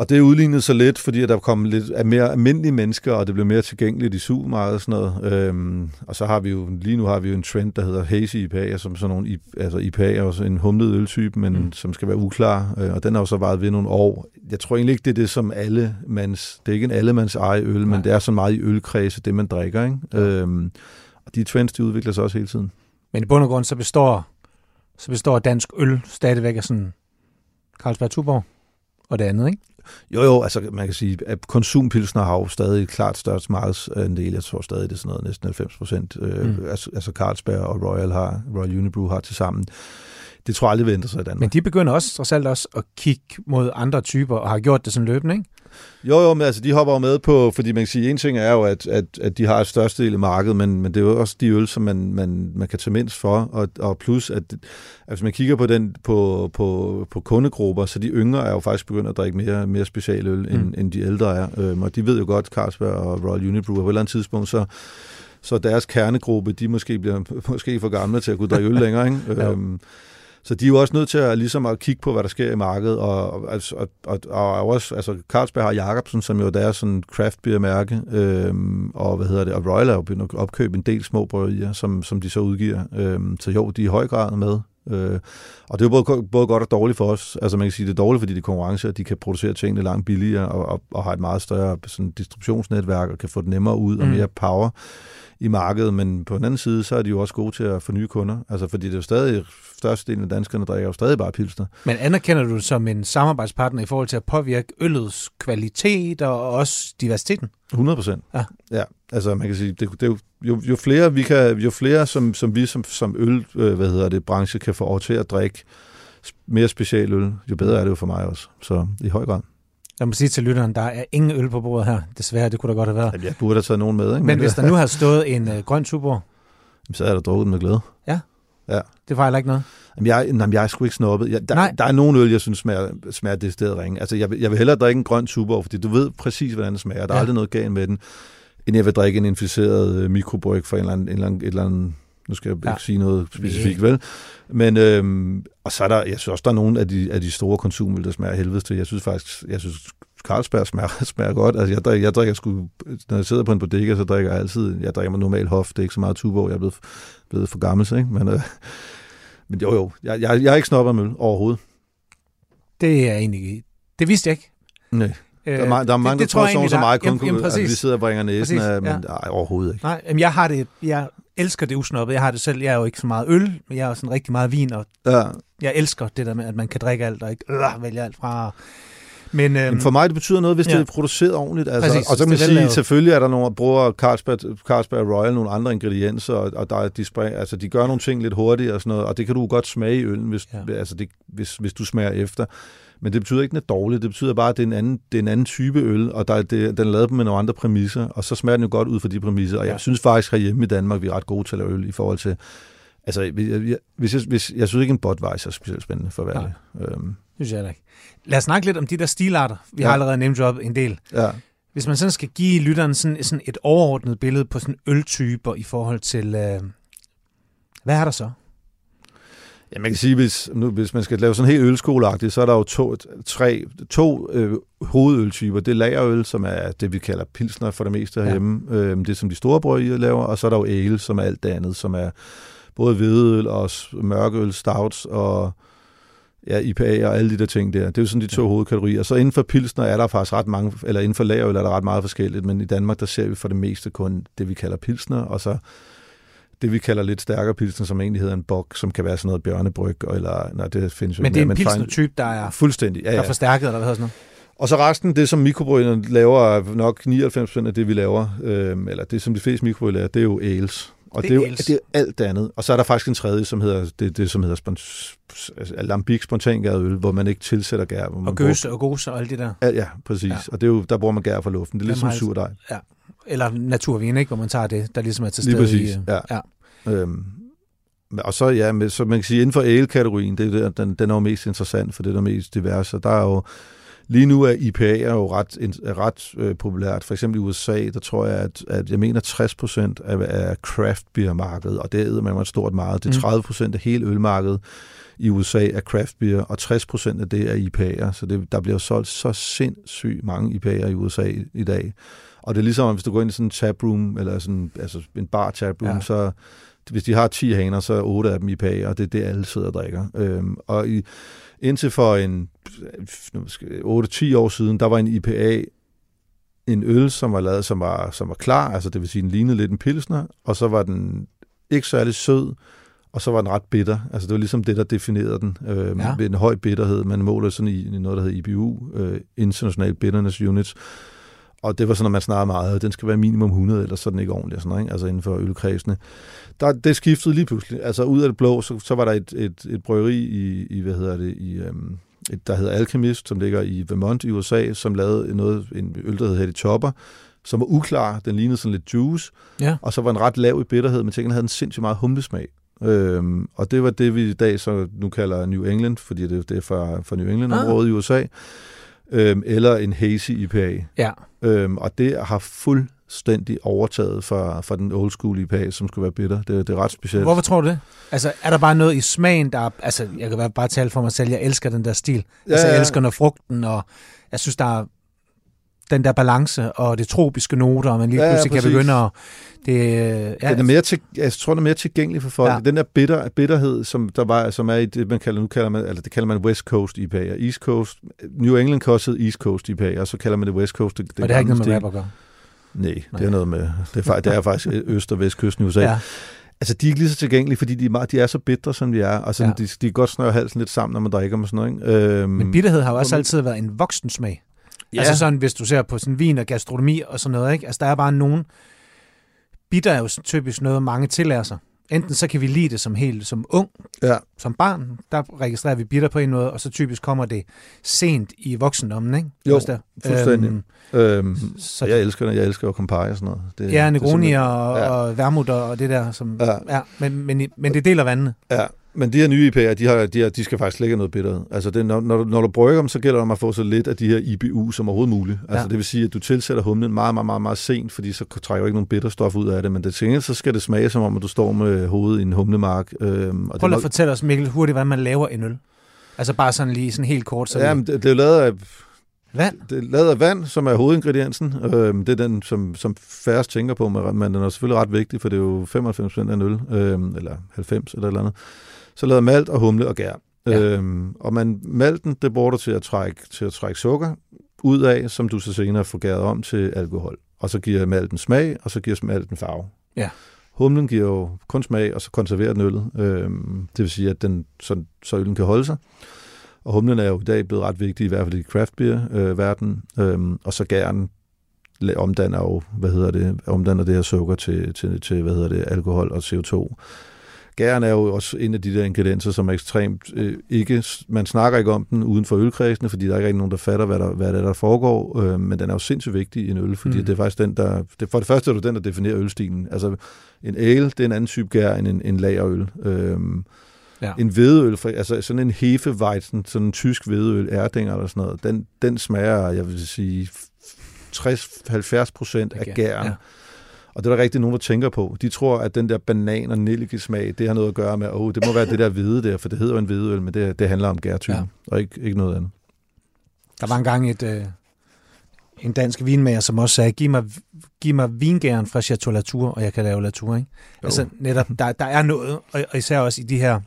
Og det udlignede så lidt, fordi der kom lidt mere almindelige mennesker, og det blev mere tilgængeligt i supermarkedet og sådan noget. Øhm, og så har vi jo, lige nu har vi jo en trend, der hedder hazy IPA, som sådan nogle, altså IPA er også en humlet øltype, men mm. som skal være uklar, øh, og den har jo så varet ved nogle år. Jeg tror egentlig ikke, det er det som alle mands, det er ikke en allemands eje øl, Nej. men det er så meget i ølkredse, det man drikker, ikke? Ja. Øhm, og de trends, de udvikler sig også hele tiden. Men i bund og grund, så består, så består dansk øl stadigvæk af sådan Carlsberg Tuborg og det andet, ikke? Jo, jo, altså man kan sige, at konsumpilsner har jo stadig klart størst markedsandel. Jeg tror stadig, det er sådan noget næsten 90 procent. Øh, mm. altså, altså Carlsberg og Royal har, Royal Unibrew har til sammen. Det tror jeg aldrig vil ændre sig i Danmark. Men de begynder også trods alt også at kigge mod andre typer, og har gjort det sådan løbende, ikke? Jo, jo, men altså, de hopper jo med på, fordi man kan sige, en ting er jo, at, at, at de har et største del af markedet, men, men det er jo også de øl, som man, man, man kan tage mindst for, og, og plus, at, at hvis man kigger på, den, på, på, på kundegrupper, så de yngre er jo faktisk begyndt at drikke mere, mere specialøl, mm. end, end de ældre er, øhm, og de ved jo godt, Carlsberg og Royal Unibrew, på et eller andet tidspunkt, så så deres kernegruppe, de måske bliver *laughs* måske for gamle til at kunne drikke øl længere, ikke? øhm, så de er jo også nødt til at, ligesom at kigge på, hvad der sker i markedet, og, og, og, og, og også, altså Carlsberg har Jacobsen, som jo der er sådan craft beer mærke, øhm, og hvad hedder det, og Royal er jo begyndt at opkøbe en del små bryggerier, som, som de så udgiver. Øhm, så jo, de er i høj grad med. Øh, og det er jo både, både godt og dårligt for os. Altså man kan sige, det er dårligt, fordi det er konkurrence, og de kan producere tingene langt billigere, og, og, og har et meget større sådan, distributionsnetværk, og kan få det nemmere ud, og mm. mere power i markedet, men på den anden side, så er de jo også gode til at få nye kunder. Altså, fordi det er jo stadig, størstedelen af danskerne drikker jo stadig bare pilsner. Men anerkender du som en samarbejdspartner i forhold til at påvirke øllets kvalitet og også diversiteten? 100 procent. Ja. ja. Altså, man kan sige, det, det er jo, jo, jo flere vi kan, jo flere som, som vi som, som øl, øh, hvad hedder det, branche kan få over til at drikke mere special øl, jo bedre er det jo for mig også. Så i høj grad. Jeg må sige til lytteren, der er ingen øl på bordet her. Desværre, det kunne da godt have været. Jamen, jeg burde have taget nogen med. Ikke? Men, Men hvis der nu havde stået en uh, grøn Tuborg... Så er der drukket med glæde. Ja. Ja. Det fejler ikke noget. Jamen, jeg, jamen, jeg er sgu ikke snobbet. Jeg, der, Nej. der er nogen øl, jeg synes smager, smager det sted ringe. Altså, jeg, jeg vil hellere drikke en grøn Tuborg, fordi du ved præcis, hvordan den smager. Der er ja. aldrig noget galt med den, end jeg vil drikke en inficeret uh, mikrobryg fra en eller anden, en eller anden, et eller andet nu skal jeg ja. ikke sige noget specifikt, vel? Men, øhm, og så er der, jeg synes også, der er nogle af de, af de store konsumøl, der smager helvedes til. Jeg synes faktisk, jeg synes, Carlsberg smager, *laughs* smager godt. Altså, jeg, drikker, jeg drikker sgu, når jeg sidder på en bodega, så drikker jeg altid, jeg drikker mig normalt hof, det er ikke så meget tuborg, jeg er blevet, blevet for gammel, ikke? Men, øh, *laughs* men jo, jo, jeg, jeg, jeg er ikke snobbet overhovedet. Det er egentlig, det vidste jeg ikke. Nej. Der er, mange, der er mange, det, det tror sådan som mig kun jamen, jamen, altså, vi sidder og bringer næsen præcis, af, men ja. ej, overhovedet ikke. Nej, jamen, jeg har det, jeg elsker det usnobbet. Jeg har det selv, jeg er jo ikke så meget øl, men jeg er sådan rigtig meget vin, og ja. jeg elsker det der med, at man kan drikke alt, og ikke øh, vælge alt fra. Men, øhm, men for mig det betyder noget, hvis ja. det er produceret ordentligt. Altså, Præcis, og så kan man sige, at selvfølgelig er der nogle, bruger Carlsberg, Carlsberg Royal nogle andre ingredienser, og, og der er, de, spray, altså, de gør nogle ting lidt hurtigere og sådan noget, og det kan du godt smage i øllen, hvis, ja. altså, det, hvis, hvis du smager efter. Men det betyder ikke, at den er dårlig. Det betyder bare, at det er en anden, det er en anden type øl, og der er det, den er lavet med nogle andre præmisser, og så smager den jo godt ud for de præmisser. Og jeg ja. synes faktisk, at hjemme i Danmark, vi er ret gode til at lave øl i forhold til... Altså, jeg, hvis jeg, hvis, jeg synes ikke, en Budweiser er specielt spændende for at være det. Øhm. synes jeg ikke. Lad os snakke lidt om de der stilarter. Vi ja. har allerede nemt op en del. Ja. Hvis man sådan skal give lytteren sådan, sådan et overordnet billede på sådan øltyper i forhold til... Øh, hvad er der så? Ja, man kan sige, hvis, nu, hvis man skal lave sådan helt ølskoleagtigt, så er der jo to, tre, to øh, hovedøltyper. Det er lagerøl, som er det, vi kalder pilsner for det meste herhjemme. Ja. Øh, det, som de store bryggerier laver. Og så er der jo ale, som er alt det andet, som er både hvedeøl og mørkeøl, stouts og ja, IPA og alle de der ting der. Det er jo sådan de to ja. hovedkategorier. Så inden for pilsner er der faktisk ret mange, eller inden for lagerøl er der ret meget forskelligt, men i Danmark der ser vi for det meste kun det, vi kalder pilsner, og så det, vi kalder lidt stærkere pilsner, som egentlig hedder en bok, som kan være sådan noget bjørnebryg, eller nej, det findes jo Men det er en pilsner-type, der er, fuldstændig, ja, ja. der er forstærket, eller hvad hedder sådan noget? Og så resten, det som mikrobryggerne laver, er nok 99% af det, vi laver, øh, eller det, som de fleste mikrobryggere laver, det er jo ales. Og det, det, er, jo, det er alt det andet. Og så er der faktisk en tredje, som hedder det, det som hedder spons, altså, lambic øl, hvor man ikke tilsætter gær. Hvor man og gøse og gose og alt det der. Ja, ja præcis. Ja. Og det er jo, der bruger man gær fra luften. Det er ligesom surdej. Ja. Eller naturvin, ikke? hvor man tager det, der ligesom er til stede. Lige præcis, i, ja. ja. Øhm, og så, ja, med, så man kan sige, inden for ale-kategorien, det er den, den er jo mest interessant, for det er der mest diverse. Der er jo, lige nu er IPA er jo ret, er ret øh, populært. For eksempel i USA, der tror jeg, at, at jeg mener 60 procent af, af craft beer markedet, og det er man et stort meget. Det er 30 mm. procent af hele ølmarkedet i USA er craft beer, og 60 procent af det er IPA'er. Så det, der bliver solgt så sindssygt mange IPA'er i USA i, i dag. Og det er ligesom, hvis du går ind i sådan en taproom, eller sådan, altså en bar taproom, ja. så hvis de har 10 haner, så er 8 af dem IPA, og det er det, alle sidder og drikker. Øhm, og i, indtil for en 8-10 år siden, der var en IPA en øl, som var lavet, som var, som var klar, altså det vil sige, den lignede lidt en pilsner, og så var den ikke særlig sød, og så var den ret bitter. Altså det var ligesom det, der definerede den øh, ja. med en høj bitterhed. Man måler sådan i, i noget, der hedder IBU, øh, International Bitterness Units, og det var sådan, at man snakkede meget, den skal være minimum 100, eller sådan ikke ordentligt, sådan, ikke? altså inden for ølkredsene. Der, det skiftede lige pludselig. Altså ud af det blå, så, så var der et, et, et bryggeri i, i, hvad hedder det, i, øhm, et, der hedder Alchemist, som ligger i Vermont i USA, som lavede noget, en øl, der hedder Chopper, som var uklar. Den lignede sådan lidt juice. Ja. Og så var den ret lav i bitterhed, men tingene havde en sindssygt meget humlesmag. Øhm, og det var det, vi i dag så nu kalder New England, fordi det, det er fra, fra New England-området ah. i USA øhm, eller en hazy IPA. Ja. Øhm, og det har fuldstændig overtaget fra, fra den old school IPA, som skulle være bitter. Det, det er ret specielt. Hvorfor tror du det? Altså, er der bare noget i smagen, der... Altså, jeg kan bare tale for mig selv, jeg elsker den der stil. Ja, altså, jeg elsker når frugten, og jeg synes, der er den der balance og det tropiske noter, og man lige ja, pludselig ja, kan begynde at... Det, ja, den er mere til, jeg tror, den er mere tilgængelig for folk. Ja. Den der bitter, bitterhed, som der var, som er i det, man kalder, nu kalder man, eller det kalder man West Coast IPA, og East Coast, New England kostede East Coast IPA, og så kalder man det West Coast. Det, det og det har ikke noget med rap at gøre? Nej, det er noget med, det er, det er faktisk øst- og vestkysten i USA. Ja. Altså, de er ikke lige så tilgængelige, fordi de er, meget, de er så bitre, som de er. Og sådan, ja. de, de kan godt snøre halsen lidt sammen, når man drikker med sådan noget. Ikke? Øhm, Men bitterhed har jo også altid været en voksen smag. Ja. Altså sådan, hvis du ser på sådan vin og gastronomi og sådan noget, ikke? Altså, der er bare nogen... Bitter er jo typisk noget, mange tillærer sig. Enten så kan vi lide det som helt som ung, ja. som barn, der registrerer vi bitter på en måde, og så typisk kommer det sent i voksendommen, ikke? Jo, der. fuldstændig. Øhm, øhm, så, jeg elsker det, jeg elsker jo Campari og sådan noget. Det, ja, Negroni og, ja. og Vermut og det der, som, ja. ja men, men, men det deler vandene. Ja, men de her nye IPA'er, de, har, de, har, de skal faktisk lægge noget bitterhed. Altså det, når, når, du, når du brygger dem, så gælder det om at få så lidt af de her IBU som overhovedet muligt. Altså ja. det vil sige, at du tilsætter humlen meget, meget, meget, meget sent, fordi så trækker du ikke nogen bitterstof ud af det. Men det til så skal det smage som om, at du står med hovedet i en humlemark. Øhm, og Prøv at fortælle os, Mikkel, hurtigt, hvordan man laver en øl. Altså bare sådan lige sådan helt kort. Så ja, men det, det er lavet af... Vand? Det er lavet af vand, som er hovedingrediensen. Øhm, det er den, som, som færrest tænker på, men den er selvfølgelig ret vigtig, for det er jo 95 af en øl, øhm, eller 90 eller eller andet. Så lavede malt og humle og gær. Ja. Øhm, og man, malten, det bruger du til at, trække, til at trække sukker ud af, som du så senere får gæret om til alkohol. Og så giver malten smag, og så giver malten farve. Ja. Humlen giver jo kun smag, og så konserverer den øllet. Øhm, det vil sige, at den, så, så øllen kan holde sig. Og humlen er jo i dag blevet ret vigtig, i hvert fald i craft beer-verden. Øh, øhm, og så gæren omdanner jo, hvad hedder det, omdanner det her sukker til, til, til hvad hedder det, alkohol og CO2. Gæren er jo også en af de der ingredienser, som er ekstremt øh, ikke... Man snakker ikke om den uden for ølkredsene, fordi der er ikke nogen, der fatter, hvad der, hvad der, der foregår, øh, men den er jo sindssygt vigtig i en øl, fordi mm. det er faktisk den, der... Det, for det første er det den, der definerer ølstilen. Altså, en ale, det er en anden type gær end en, en lagerøl. Øh, Ja. En hvedeøl, for, altså sådan en hefeweizen, sådan en tysk hvedeøl, Erdinger eller sådan noget, den, den smager, jeg vil sige, 60-70 procent af gæren. Ja. Og det er der rigtig nogen, der tænker på. De tror, at den der banan- og nellikesmag, det har noget at gøre med, åh, oh, det må være det der hvide der, for det hedder jo en hvideøl, men det, det handler om gærtypen, ja. og ikke, ikke noget andet. Der var engang et, øh, en dansk vinmager, som også sagde, giv mig, giv mig vingæren fra Chateau Latour, og jeg kan lave Latour. Ikke? Altså netop, der, der er noget, og, og især også i de her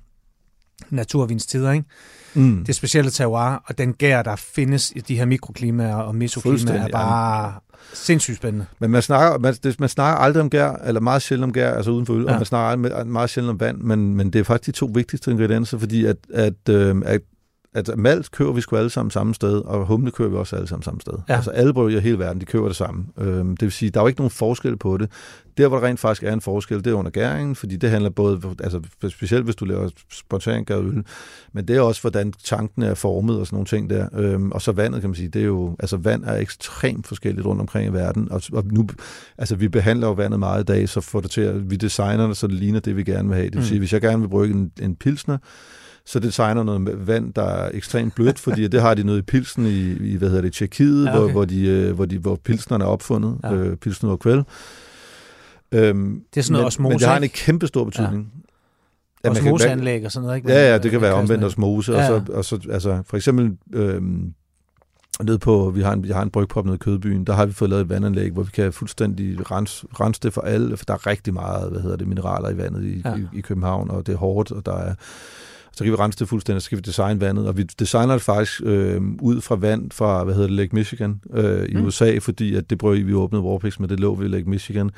naturvinstider, ikke? Mm. Det specielle terroir, og den gær, der findes i de her mikroklimaer og mesoklimaer, er bare ja. sindssygt spændende. Men man snakker, man, man snakker aldrig om gær, eller meget sjældent om gær, altså uden for øl, ja. og man snakker meget, meget sjældent om vand, men, men det er faktisk de to vigtigste ingredienser, fordi at, at, øh, at at malt kører vi sgu alle sammen samme sted, og humle kører vi også alle sammen samme sted. Ja. Altså alle bryggerier i hele verden, de kører det samme. Øhm, det vil sige, der er jo ikke nogen forskel på det. Der, hvor der rent faktisk er en forskel, det er under gæringen, fordi det handler både, altså specielt hvis du laver spontan øl, men det er også, hvordan tanken er formet og sådan nogle ting der. Øhm, og så vandet, kan man sige, det er jo, altså vand er ekstremt forskelligt rundt omkring i verden, og, og nu, altså vi behandler jo vandet meget i dag, så får det til at, vi designer det, så det ligner det, vi gerne vil have. Det vil mm. sige, hvis jeg gerne vil brygge en, en pilsner, så designer noget vand, der er ekstremt blødt, fordi det har de noget i pilsen i, i hvad hedder det, Tjekkiet, ja, okay. hvor, hvor, de, øh, hvor, de, hvor pilsnerne er opfundet, ja. øh, pilsen og kvæl. Øhm, det er sådan noget men, osmose, Men det har en kæmpe stor betydning. Ja. Osmoseanlæg og sådan noget, ikke? Ja, ja, det kan være omvendt osmose. Ja, ja. Og så, og så, altså, for eksempel, øhm, ned på, vi har en, jeg har en brygpop nede i Kødbyen, der har vi fået lavet et vandanlæg, hvor vi kan fuldstændig rense, rense det for alle, for der er rigtig meget, hvad hedder det, mineraler i vandet i, ja. i, i København, og det er hårdt, og der er så kan vi rense det fuldstændig, så skal vi designe vandet, og vi designer det faktisk øh, ud fra vand fra, hvad hedder det, Lake Michigan øh, i mm. USA, fordi at det brød, vi åbnede Warpix med, det lå ved Lake Michigan,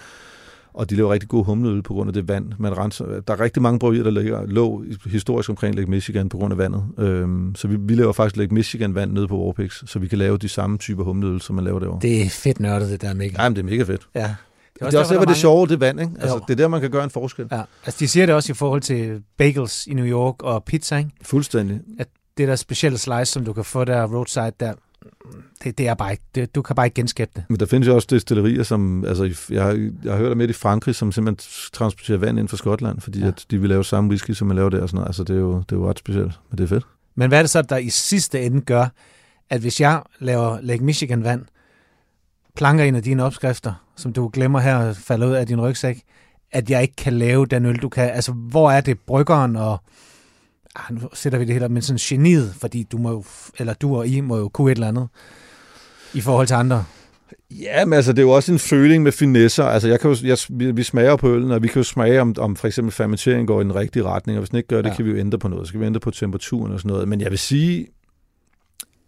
og de laver rigtig god humleøl på grund af det vand, man renser. Der er rigtig mange bryggerier, der ligger, lå historisk omkring Lake Michigan på grund af vandet. Øhm, så vi, vi laver faktisk Lake Michigan vand nede på Warpix, så vi kan lave de samme typer humleøl, som man laver derovre. Det er fedt nørdet, det der, Mikkel. Ja, men det er mega fedt. Ja. Det er også, det er også der, hvor det sjove, det vand, ikke? Altså, det er der, man kan gøre en forskel. Ja. Altså, de siger det også i forhold til bagels i New York og pizza, ikke? Fuldstændig. At det der specielle slice, som du kan få der roadside der, det, det er bare ikke, det, du kan bare ikke genskabe det. Men der findes jo også destillerier, som, altså, jeg har, jeg har hørt om et i Frankrig, som simpelthen transporterer vand ind fra Skotland, fordi ja. at de vil lave samme whisky, som man laver der og sådan noget. Altså, det er jo, det er jo ret specielt, men det er fedt. Men hvad er det så, der i sidste ende gør, at hvis jeg laver Lake Michigan vand, planker en af dine opskrifter, som du glemmer her falder ud af din rygsæk, at jeg ikke kan lave den øl, du kan. Altså, hvor er det bryggeren og ah, nu sætter vi det helt op, men sådan geniet, fordi du må jo, eller du og I må jo kunne et eller andet i forhold til andre. Ja, men altså, det er jo også en føling med finesser. Altså, jeg kan jo, jeg, vi, vi smager på øllen, og vi kan jo smage, om, om for eksempel fermentering går i den rigtige retning, og hvis den ikke gør det, ja. kan vi jo ændre på noget. Så kan vi ændre på temperaturen og sådan noget. Men jeg vil sige,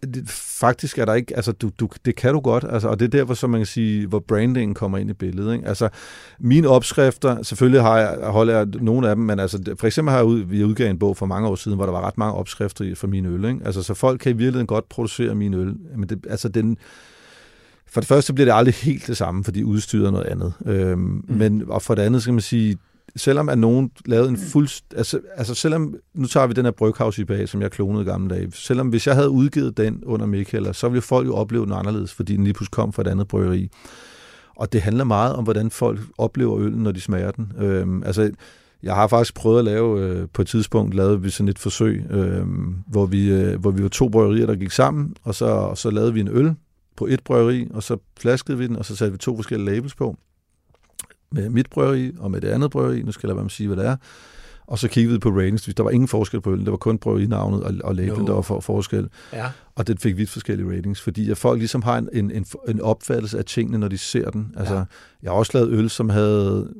det, faktisk er der ikke, altså du, du, det kan du godt, altså, og det er derfor, som man kan sige, hvor brandingen kommer ind i billedet. Ikke? Altså, mine opskrifter, selvfølgelig har jeg, holder jeg nogle af dem, men altså, for eksempel har jeg ud, vi udgav en bog for mange år siden, hvor der var ret mange opskrifter for mine øl. Ikke? Altså, så folk kan i virkeligheden godt producere mine øl, men det, altså, den, for det første bliver det aldrig helt det samme, fordi udstyret er noget andet. Øhm, mm. Men og for det andet skal man sige, selvom at nogen lavede en fuld... Altså, altså selvom... Nu tager vi den her Bryghouse IPA, som jeg klonede i gamle dage. Selvom hvis jeg havde udgivet den under Michael, så ville folk jo opleve den anderledes, fordi den lige pludselig kom fra et andet bryggeri. Og det handler meget om, hvordan folk oplever øllen, når de smager den. Øhm, altså, jeg har faktisk prøvet at lave, øh, på et tidspunkt lavede vi sådan et forsøg, øh, hvor, vi, øh, hvor vi var to bryggerier, der gik sammen, og så, og så lavede vi en øl på et bryggeri, og så flaskede vi den, og så satte vi to forskellige labels på med mit bryggeri og med det andet bryggeri. Nu skal jeg lade være med at sige, hvad det er. Og så kiggede vi på ratings. Der var ingen forskel på øllen. Det var kun bryggerinavnet og, og label, no. der var for, forskel. Ja. Og det fik vidt forskellige ratings, fordi at folk ligesom har en, en, en, en opfattelse af tingene, når de ser den. Altså, ja. Jeg har også lavet øl, som havde...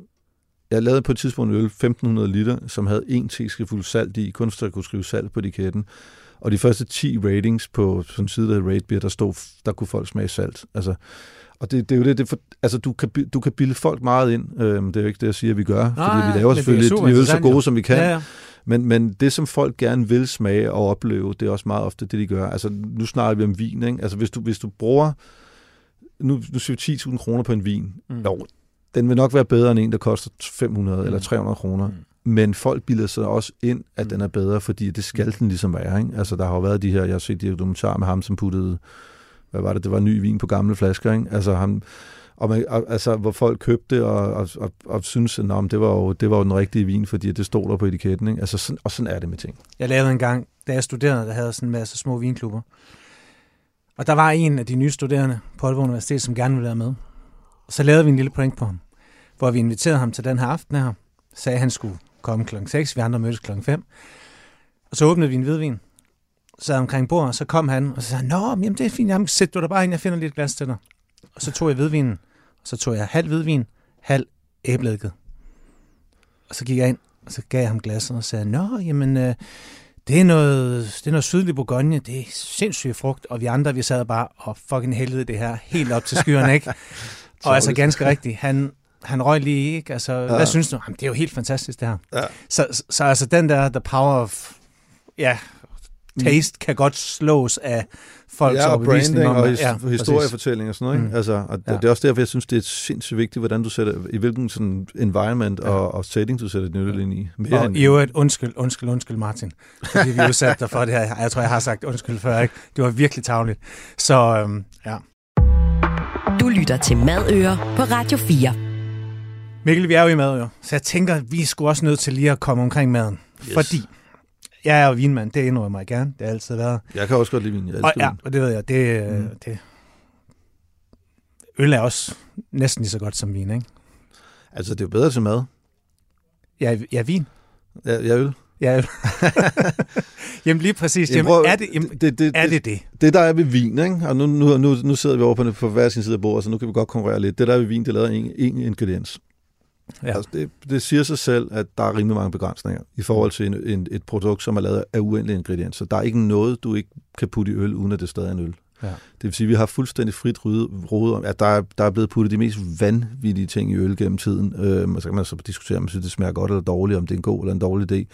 Jeg lavede på et tidspunkt en øl, 1500 liter, som havde en teskefuld salt i, kun så der kunne skrive salt på etiketten. Og de første 10 ratings på sådan en side af Rate Beer, der, stod, der kunne folk smage salt. Altså, og det, det er jo det, det for, altså du kan, du kan bilde folk meget ind. Øhm, det er jo ikke det, jeg siger, vi gør, Nej, fordi vi laver selvfølgelig, vi er så gode, som vi kan. Ja, ja. Men, men det, som folk gerne vil smage og opleve, det er også meget ofte det, de gør. Altså, nu snakker vi om vin, ikke? Altså, hvis du, hvis du bruger, nu, nu siger vi 10.000 kroner på en vin, mm. jo, den vil nok være bedre end en, der koster 500 mm. eller 300 kroner. Mm. Men folk bilder sig også ind, at mm. den er bedre, fordi det skal den ligesom være. Ikke? Altså, der har jo været de her, jeg har set de dokumentarer med ham, som puttede hvad var det, det var ny vin på gamle flasker, ikke? Altså, han, og man, altså, hvor folk købte og, og, og, og synes, at det, var jo, det var jo den rigtige vin, fordi det stod der på etiketten. Ikke? Altså, sådan, og sådan er det med ting. Jeg lavede en gang, da jeg studerede, der havde sådan en masse små vinklubber. Og der var en af de nye studerende på Aalborg Universitet, som gerne ville være med. Og så lavede vi en lille prank på ham. hvor vi inviterede ham til den her aften her. Sagde, at han skulle komme klokken 6, vi andre mødtes klokken 5. Og så åbnede vi en hvidvin, sad omkring bord, og så kom han, og så sagde han, Nå, jamen det er fint, jamen, sæt du der bare ind, jeg finder lidt glas til dig. Og så tog jeg hvidvinen, og så tog jeg halv hvidvin, halv æbledike. Og så gik jeg ind, og så gav jeg ham glasset og sagde, Nå, jamen, øh, det er noget, det er noget sydlig Bourgogne, det er sindssygt frugt, og vi andre, vi sad bare og fucking helvede det her helt op til skyerne, ikke? *laughs* og altså ganske rigtigt, han, han røg lige, ikke? Altså, ja. hvad synes du? Jamen, det er jo helt fantastisk, det her. Ja. Så, så, så altså den der, the power of, ja, taste kan godt slås af folks ja, og branding om, og his- præcis. historiefortælling og sådan noget. Ikke? Mm. Altså, og det, Ja. det er også derfor, jeg synes, det er sindssygt vigtigt, hvordan du sætter, i hvilken sådan environment Ja. og, og setting, du sætter din øl ind i. Mere Og end- i øvrigt, undskyld, undskyld, undskyld Martin, fordi vi udsatte dig for det her. Jeg tror, jeg har sagt undskyld før, ikke? Det var virkelig tavligt. Så øhm, ja. Du lytter til Madøer på Radio 4. Mikkel, vi er jo i mad, jo. Så jeg tænker, vi er sgu også nødt til lige at komme omkring maden. Yes. Fordi jeg er jo vinmand, det indrømmer jeg gerne. Det har altid været. Jeg kan også godt lide vin. Jeg Og, ja, og det ved jeg, det, Mm. mm. det, øl er også næsten lige så godt som vin, ikke? Altså, det er jo bedre til mad. Ja, ja vin. Ja, jeg øl. Ja, øl. *laughs* jamen lige præcis. Jamen, prøv- er, det, jamen, det, det, er det det? det, der er ved vin, ikke? og nu, nu, nu, nu sidder vi over på, på hver sin side af bordet, så nu kan vi godt konkurrere lidt. Det der er ved vin, det er lavet en, en ingrediens. Ja. Altså, det, det siger sig selv, at der er rimelig mange begrænsninger i forhold til en, en, et produkt, som er lavet af uendelige ingredienser. Der er ikke noget, du ikke kan putte i øl, uden at det stadig er en øl. Ja. Det vil sige, at vi har fuldstændig frit rode om, at der er, der er blevet puttet de mest vanvittige ting i øl gennem tiden. Øhm, og så kan man så diskutere, om man synes, det smager godt eller dårligt, om det er en god eller en dårlig idé.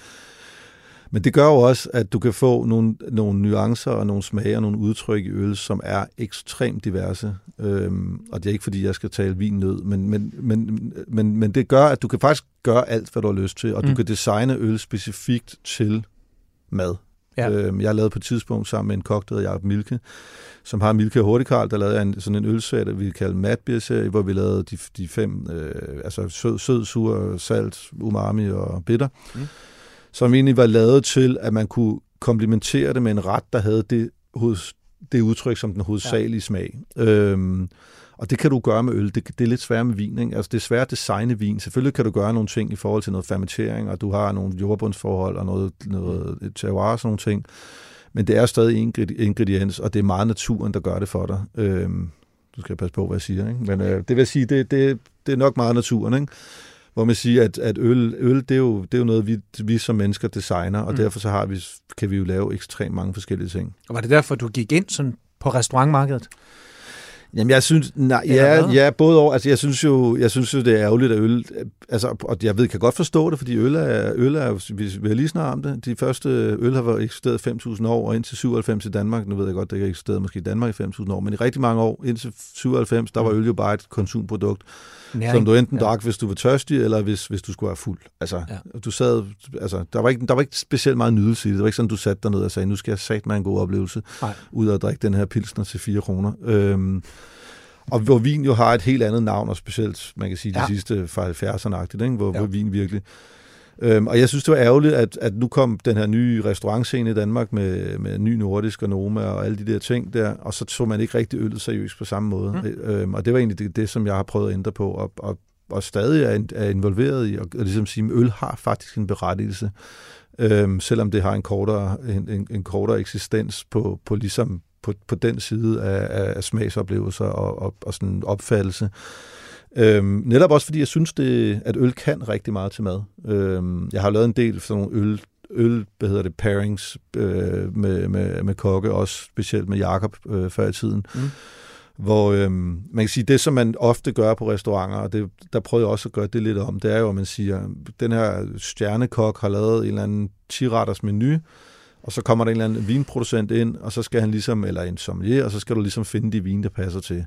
Men det gør jo også, at du kan få nogle, nogle nuancer og nogle smage og nogle udtryk i øl, som er ekstremt diverse. Øhm, og det er ikke, fordi jeg skal tale vin nød, men, men, men, men, men det gør, at du kan faktisk gøre alt, hvad du har lyst til, og mm. du kan designe øl specifikt til mad. Ja. Øhm, jeg lavede på et tidspunkt sammen med en kok, der hedder Jacob Milke, som har Milke og Hurtigkarl, der lavede en, sådan en ølserie, vi kalder Madbeer-serie, hvor vi lavede de, de fem, øh, altså sød, sød, sur, salt, umami og bitter, mm. Mm. som egentlig var lavet til, at man kunne komplementere det med en ret, der havde det, det udtryk som den hovedsagelige ja. smag. Øhm, og det kan du gøre med øl. Det, det er lidt svært med vin. Ikke? Altså, det er svært at designe vin. Selvfølgelig kan du gøre nogle ting i forhold til noget fermentering, og du har nogle jordbundsforhold og noget, noget et terroir og sådan nogle ting. Men det er stadig en ingredi- ingrediens, og det er meget naturen, der gør det for dig. Øhm, du skal passe på, hvad jeg siger. Ikke? Men øh, det vil sige, det, det, det er nok meget naturen. Ikke? Hvor man siger, at, at øl, øl det, er jo, det er jo noget, vi, vi som mennesker designer, og mm. Mm. derfor så har vi, kan vi jo lave ekstremt mange forskellige ting. Og var det derfor, du gik ind sådan på restaurantmarkedet? Jamen, jeg synes, nej, ja, ja, både over, altså jeg synes jo, jeg synes jo, det er ærgerligt, at øl, altså, og jeg ved, kan godt forstå det, fordi øl er, øl er vi vi har lige snart om det, de første øl har været eksisteret 5.000 år, og indtil 97 i Danmark, nu ved jeg godt, det ikke har eksisteret måske i Danmark i 5.000 år, men i rigtig mange år, indtil 97, der var øl jo bare et konsumprodukt, Næring. som du enten Ja. drak, hvis du var tørstig, eller hvis, hvis du skulle være fuld. Altså, ja. Du sad, altså, der var, ikke, der var ikke specielt meget nydelse i det. Det var ikke sådan, du satte dig ned og sagde, nu skal jeg sat mig en god oplevelse, Nej. ud at drikke den her pilsner til 4 kroner. Øhm, og hvor vin jo har et helt andet navn, og specielt, man kan sige, de Ja. sidste fra 70'erne-agtigt, ikke? Hvor, Ja. hvor vin virkelig... Øhm, og jeg synes, det var ærgerligt, at, at nu kom den her nye restaurantscene i Danmark med, med Ny Nordisk og Noma og alle de der ting der, og så tog man ikke rigtig øllet seriøst på samme måde. Mm. Øhm, og det var egentlig det, det, som jeg har prøvet at ændre på, og, og, og stadig er, er involveret i, og, og ligesom sige, at øl har faktisk en berettigelse, øhm, selvom det har en kortere, en, en, en kortere eksistens på, på ligesom på, på den side af, af, af smagsoplevelser og, og, og sådan opfattelse. Øhm, netop også fordi jeg synes, det, at øl kan rigtig meget til mad. Øhm, jeg har lavet en del sådan nogle øl, øl hvad hedder det, pairings øh, med, med, med kokke, også specielt med Jakob øh, før i tiden. Mm. Hvor øhm, man kan sige, det som man ofte gør på restauranter, og det, der prøver jeg også at gøre det lidt om, det er jo, at man siger, den her stjernekok har lavet en eller anden 10-retters menu, og så kommer der en eller anden vinproducent ind, og så skal han ligesom, eller en sommelier, og så skal du ligesom finde de vin, der passer til.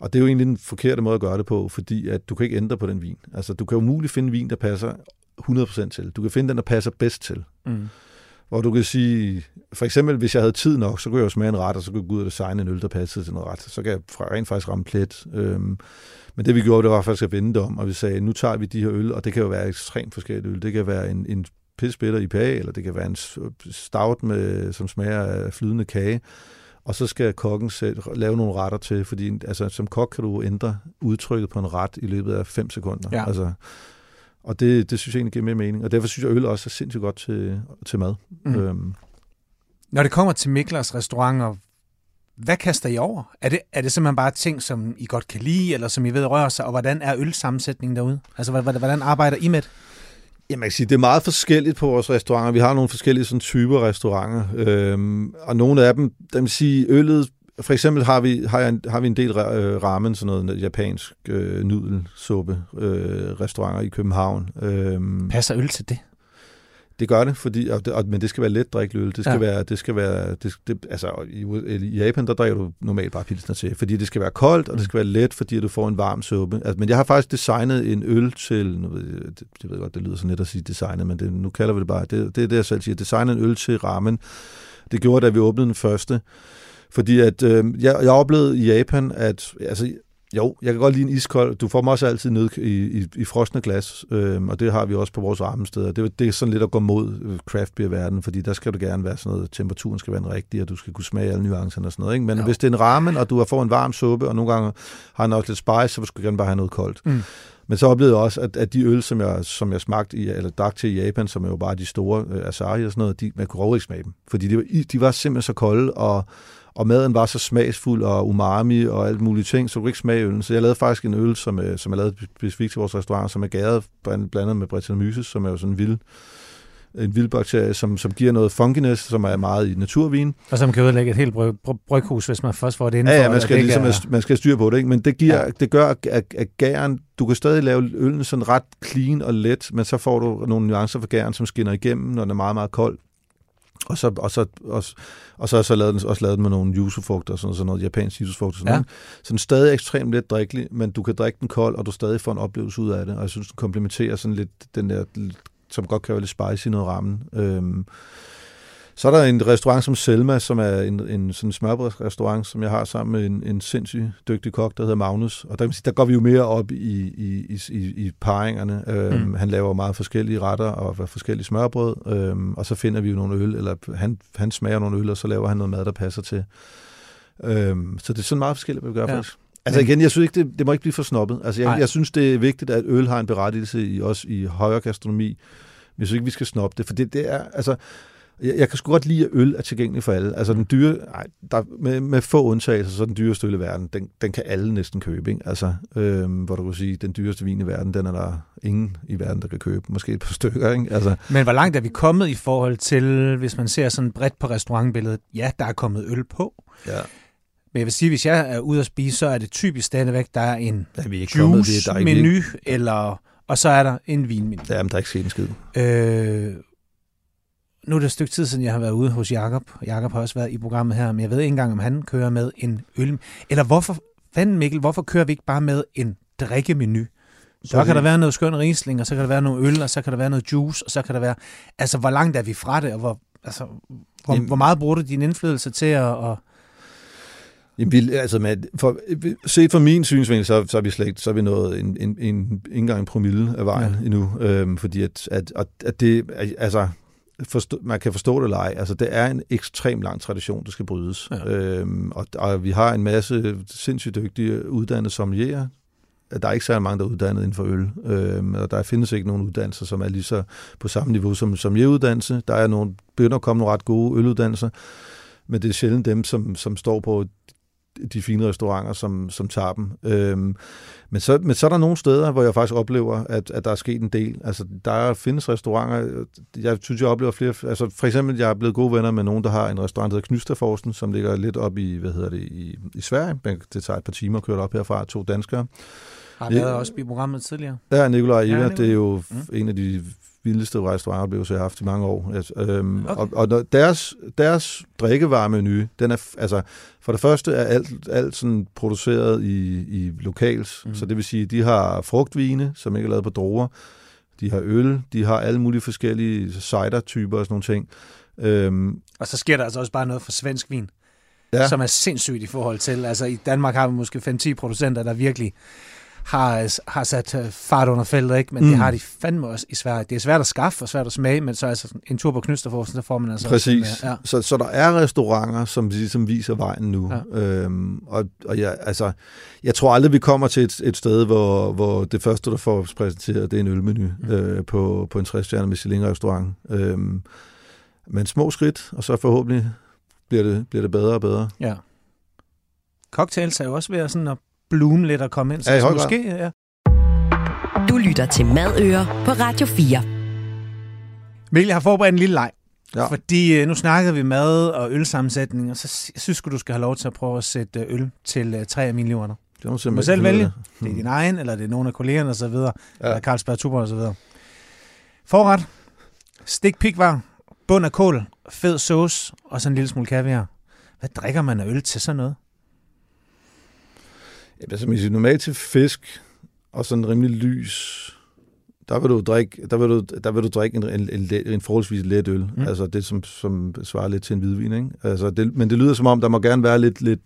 Og det er jo egentlig den forkerte måde at gøre det på, fordi at du kan ikke ændre på den vin. Altså, du kan umuligt finde vin, der passer 100% til. Du kan finde den, der passer bedst til. Mm. Hvor du kan sige, for eksempel, hvis jeg havde tid nok, så kunne jeg jo smage en ret, og så kunne jeg gå ud og designe en øl, der passede til noget ret. Så kan jeg fra- rent faktisk ramme plet. Øhm, men det vi gjorde, det var faktisk at vende det om, og vi sagde, nu tager vi de her øl, og det kan jo være ekstremt forskellige øl. Det kan være en, en pisbitter IPA, eller det kan være en stout, med, som smager af flydende kage. Og så skal kokken selv lave nogle retter til, fordi altså, som kok kan du ændre udtrykket på en ret i løbet af 5 sekunder. Ja. Altså, og det, det synes jeg egentlig giver mere mening, og derfor synes jeg, øl også er sindssygt godt til, til mad. Mm. Øhm, Når det kommer til Miklers restauranter, hvad kaster I over? Er det, er det simpelthen bare ting, som I godt kan lide, eller som I ved rører sig, og hvordan er ølsammensætningen derude? Altså, hvordan, hvordan arbejder I med det? Ja, man kan sige, det er meget forskelligt på vores restauranter. Vi har nogle forskellige sådan, typer restauranter, øhm, og nogle af dem, der vil sige, øllet, for eksempel har vi, har, jeg en, har vi en del øh, ramen, sådan noget japansk øh, nudelsuppe øh, restauranter i København. Øhm, Passer øl til det? Det gør det, fordi, og det, og, men det skal være let drikkeøl. Det skal Ja. være, det skal være, det, det, altså i, i Japan, der drikker du normalt bare pilsner til, fordi det skal være koldt, og det skal være let, fordi du får en varm suppe. Altså, men jeg har faktisk designet en øl til, nu ved jeg, det, det ved jeg godt, det lyder sådan lidt at sige designet, men det, nu kalder vi det bare, det, det er det, jeg selv siger, designet en øl til ramen. Det gjorde, da vi åbnede den første. Fordi at, øh, jeg, jeg oplevede i Japan, at altså, jo, jeg kan godt lide en iskold. Du får dem også altid ned i, i, i frosne glas, øhm, og det har vi også på vores armesteder. Det, det er sådan lidt at gå mod øh, craft beer verden, fordi der skal du gerne være sådan noget, temperaturen skal være den rigtige, og du skal kunne smage alle nuancerne og sådan noget. Ikke? Men Jo. hvis det er en ramen, og du har fået en varm suppe, og nogle gange har den også lidt spice, så skal du gerne bare have noget koldt. Mm. Men så oplevede jeg også, at, at de øl, som jeg, som jeg smagte i, eller drak til i Japan, som er jo bare de store øh, Asahi og sådan noget, de, man kunne overhovedet ikke smage dem. Fordi de var, de var simpelthen så kolde, og, og maden var så smagsfuld og umami og alt mulige ting, så du kunne ikke smage øllen. Så jeg lavede faktisk en øl, som, øh, som jeg lavede specifikt til vores restaurant, som er gæret blandt- blandet med Brettanomyces, som er jo sådan en vild, en vild bakterie, som, som giver noget funkiness, som er meget i naturvin. Og som kan ødelægge et helt bryg, bryg, bryghus, hvis man først får det indenfor. Ja, ja, man skal, ligesom, er... man skal have styr på det, ikke? men det, giver, Ja. det gør, at, at gæren, du kan stadig lave øllen sådan ret clean og let, men så får du nogle nuancer for gæren, som skinner igennem, når den er meget, meget kold. Og så, og så, og, og så, så lavet den, også lavet den med nogle yusufrugter, og sådan, sådan noget japansk yusufrugter. Sådan Ja. ja. Så den er stadig ekstremt let drikkelig, men du kan drikke den kold, og du stadig får en oplevelse ud af det. Og jeg synes, den komplementerer sådan lidt den der, som godt kan være lidt spicy i noget ramen. Øhm, så er der en restaurant som Selma, som er en, en sådan smørbrødsrestaurant, som jeg har sammen med en, en sindssygt dygtig kok, der hedder Magnus. Og der, der går vi jo mere op i, i, i, i, paringerne. Øhm, Mm. mm. Han laver meget forskellige retter og forskellige smørbrød, øhm, og så finder vi jo nogle øl, eller han, han smager nogle øl, og så laver han noget mad, der passer til. Øhm, så det er sådan meget forskelligt, hvad vi gør Ja. faktisk. Altså igen, jeg synes ikke, det, det må ikke blive for snobbet. Altså jeg, jeg synes, det er vigtigt, at øl har en berettigelse i også i højere gastronomi. Men jeg synes ikke, vi skal snobbe det, for det, det er, altså, jeg, jeg kan sgu godt lide, at øl er tilgængelig for alle. Altså den dyre, ej, der, med, med få undtagelser, så er den dyreste øl i verden, den, den kan alle næsten købe. Ikke? Altså, øhm, hvor du kan sige, den dyreste vin i verden, den er der ingen i verden, der kan købe. Måske et par stykker. Ikke? Altså, Men hvor langt er vi kommet i forhold til, hvis man ser sådan bredt på restaurantbilledet, ja, der er kommet øl på. ja. Men jeg vil sige, hvis jeg er ude at spise, så er det typisk stadigvæk, der er en er er- er juice-menu, eller, og så er der en vinmenu. Ja, men der er ikke sket en skid. Øh, nu er det et stykke tid siden, jeg har været ude hos Jakob. Jakob har også været i programmet her, men jeg ved ikke engang, om han kører med en øl. Eller hvorfor, fanden Mikkel, hvorfor kører vi ikke bare med en drikkemenu? Så kan der være noget skøn risling, og så kan der være noget øl, og så kan der være noget juice, og så kan der være... Altså, hvor langt er vi fra det, og hvor, altså, hvor, Jamen- hvor meget bruger du din indflydelse til at... Og, Jamen, vi, altså med, for, set fra min synsvinkel, så, så er vi slet ikke, så er vi nået en, en, en, ikke engang en promille af vejen ja. endnu. Øhm, fordi at, at, at, at det, altså, forstå, man kan forstå det eller ej, altså det er en ekstrem lang tradition, der skal brydes. Ja. Øhm, og, og vi har en masse sindssygt dygtige uddannede sommelier. Der er ikke særlig mange, der er uddannet inden for øl. Øhm, og der findes ikke nogen uddannelser, som er lige så på samme niveau som sommelier-uddannelse. Der er nogle, begynder at komme nogle ret gode øluddannelser, men det er sjældent dem, som, som står på de fine restauranter, som, som tager dem. Øhm, men, så, men så er der nogle steder, hvor jeg faktisk oplever, at, at der er sket en del. Altså, der findes restauranter, jeg synes, jeg oplever flere, altså for eksempel, jeg er blevet gode venner med nogen, der har en restaurant, der hedder Knysterforsen, som ligger lidt op i, hvad hedder det, i, i Sverige. Det tager et par timer at køre op herfra, to danskere. har Ja. været også i programmet tidligere. Ja, Nikolaj Ja, Eva, Nikolaj. det er jo mm. en af de vildeste restauranteoplevelser, jeg har haft i mange år. Altså, øhm, Okay. okay. Og, og deres, deres drikkevaremenu, den er, altså, for det første er alt, alt sådan produceret i, i lokals, Mm. mm. så det vil sige, de har frugtvine, som ikke er lavet på druer, de har øl, de har alle mulige forskellige cider-typer og sådan nogle ting. Øhm, Og så sker der altså også bare noget for svensk vin, ja, som er sindssygt i forhold til. Altså i Danmark har vi måske 5-10 producenter, der virkelig har, har sat øh, fart under feltet, ikke? men mm. det har de fandme også i Sverige. Det er svært at skaffe og svært at smage, men så altså en tur på Knysterforsen, så får man altså... Præcis. Sådan, ja. så, så der er restauranter, som ligesom viser vejen nu. Ja. Øhm, og og jeg, altså, jeg tror aldrig, vi kommer til et, et sted, hvor, hvor det første, der får præsenteret, det er en ølmenu mm. øh, på, på en 60-stjerne Michelin-restaurant. Øhm, men små skridt, og så forhåbentlig bliver det, bliver det bedre og bedre. Ja. Cocktails er jo også ved at, sådan at bloom lidt og komme ind. Så, ja, så måske, ja. Du lytter til Madøer på Radio 4. Mikkel, jeg har forberedt en lille leg. Ja. Fordi øh, nu snakkede vi mad og ølsammensætning, og så jeg synes du skal have lov til at prøve at sætte øh, øl til uh, tre af millioner. Det må du må selv vælge. Det er din egen, eller det er nogen af kollegerne osv., ja. eller Carlsberg Tuber osv. Forret, stik pikvar, bund af kål, fed sauce og så en lille smule kaviar. Hvad drikker man af øl til sådan noget? Altså, hvis normalt til fisk og sådan rimelig lys, der vil du drikke, der vil du, der vil du drikke en, en, en, en forholdsvis let øl. Mm. Altså det, som, som svarer lidt til en hvidvin. Ikke? Altså det, men det lyder som om, der må gerne være lidt, lidt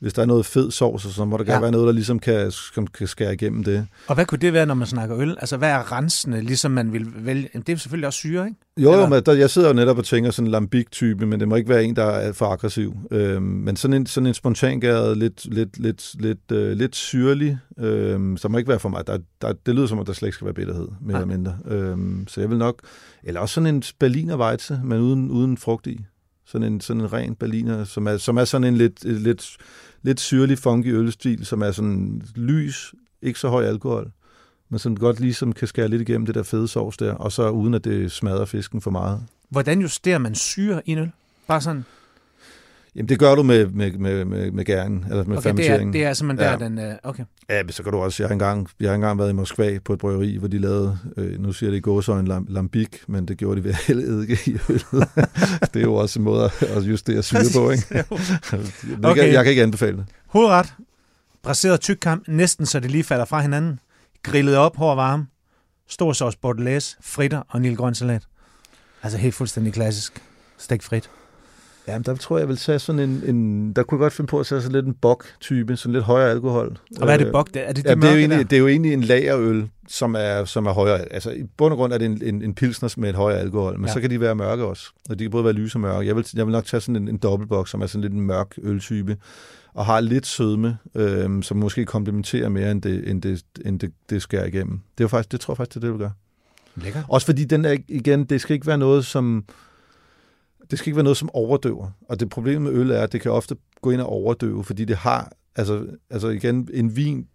hvis der er noget fed sovs, så må der gerne ja. være noget, der ligesom kan, som kan skære igennem det. Og hvad kunne det være, når man snakker øl? Altså, hvad er rensende, ligesom man vil vælge? Det er selvfølgelig også syre, ikke? Jo, jo men der, jeg sidder jo netop og tænker sådan en lambik-type, men det må ikke være en, der er for aggressiv. Øhm, men sådan en, sådan en spontangæret, lidt, lidt, lidt, lidt, øh, lidt syrlig, øhm, så må ikke være for mig. Der, der, det lyder som, at der slet ikke skal være bitterhed, mere eller mindre. Øhm, så jeg vil nok... Eller også sådan en berliner men uden, uden frugt i. Sådan en, sådan en ren berliner, som er, som er sådan en lidt, lidt lidt syrlig, funky ølstil, som er sådan lys, ikke så høj alkohol, men som godt ligesom kan skære lidt igennem det der fede sovs der, og så uden at det smadrer fisken for meget. Hvordan justerer man syre i en øl? Bare sådan? Jamen, det gør du med, med, med, med, med gæringen, eller med okay, fermenteringen. Det er, det er simpelthen ja. der, den... Uh, okay. Ja, men så kan du også... Jeg har engang, jeg har engang været i Moskva på et bryggeri, hvor de lavede, øh, nu siger det i gåsøjne, lam, lambik, men det gjorde de ved at hælde eddike i øllet. *laughs* det er jo også en måde at justere syre på, ikke? *laughs* okay. jeg, jeg kan ikke anbefale det. Hovedret. Braseret tykkam, næsten så det lige falder fra hinanden. Grillet op, hård varme. Stor sauce bordelaise, fritter og en grøn salat. Altså helt fuldstændig klassisk. Stik frit. Ja, men der tror jeg, jeg vil tage sådan en, en der kunne jeg godt finde på at tage sådan lidt en bok-type, sådan lidt højere alkohol. Og hvad er det bok? Er det, de ja, det, er jo egentlig, det er jo egentlig en lagerøl, som er, som er højere. Altså i bund og grund er det en, en, en pilsner med et højere alkohol, men ja. så kan de være mørke også. Og de kan både være lyse og mørke. Jeg vil, jeg vil nok tage sådan en, en dobbeltbok, som er sådan lidt en mørk øltype, og har lidt sødme, øh, som måske komplementerer mere, end det, end det, end det, det skærer igennem. Det, er faktisk, det tror jeg faktisk, det er det, vil gøre. Lækker. Også fordi den er, igen, det skal ikke være noget, som det skal ikke være noget, som overdøver. Og det problem med øl er, at det kan ofte gå ind og overdøve, fordi det har, altså, altså igen, en vin,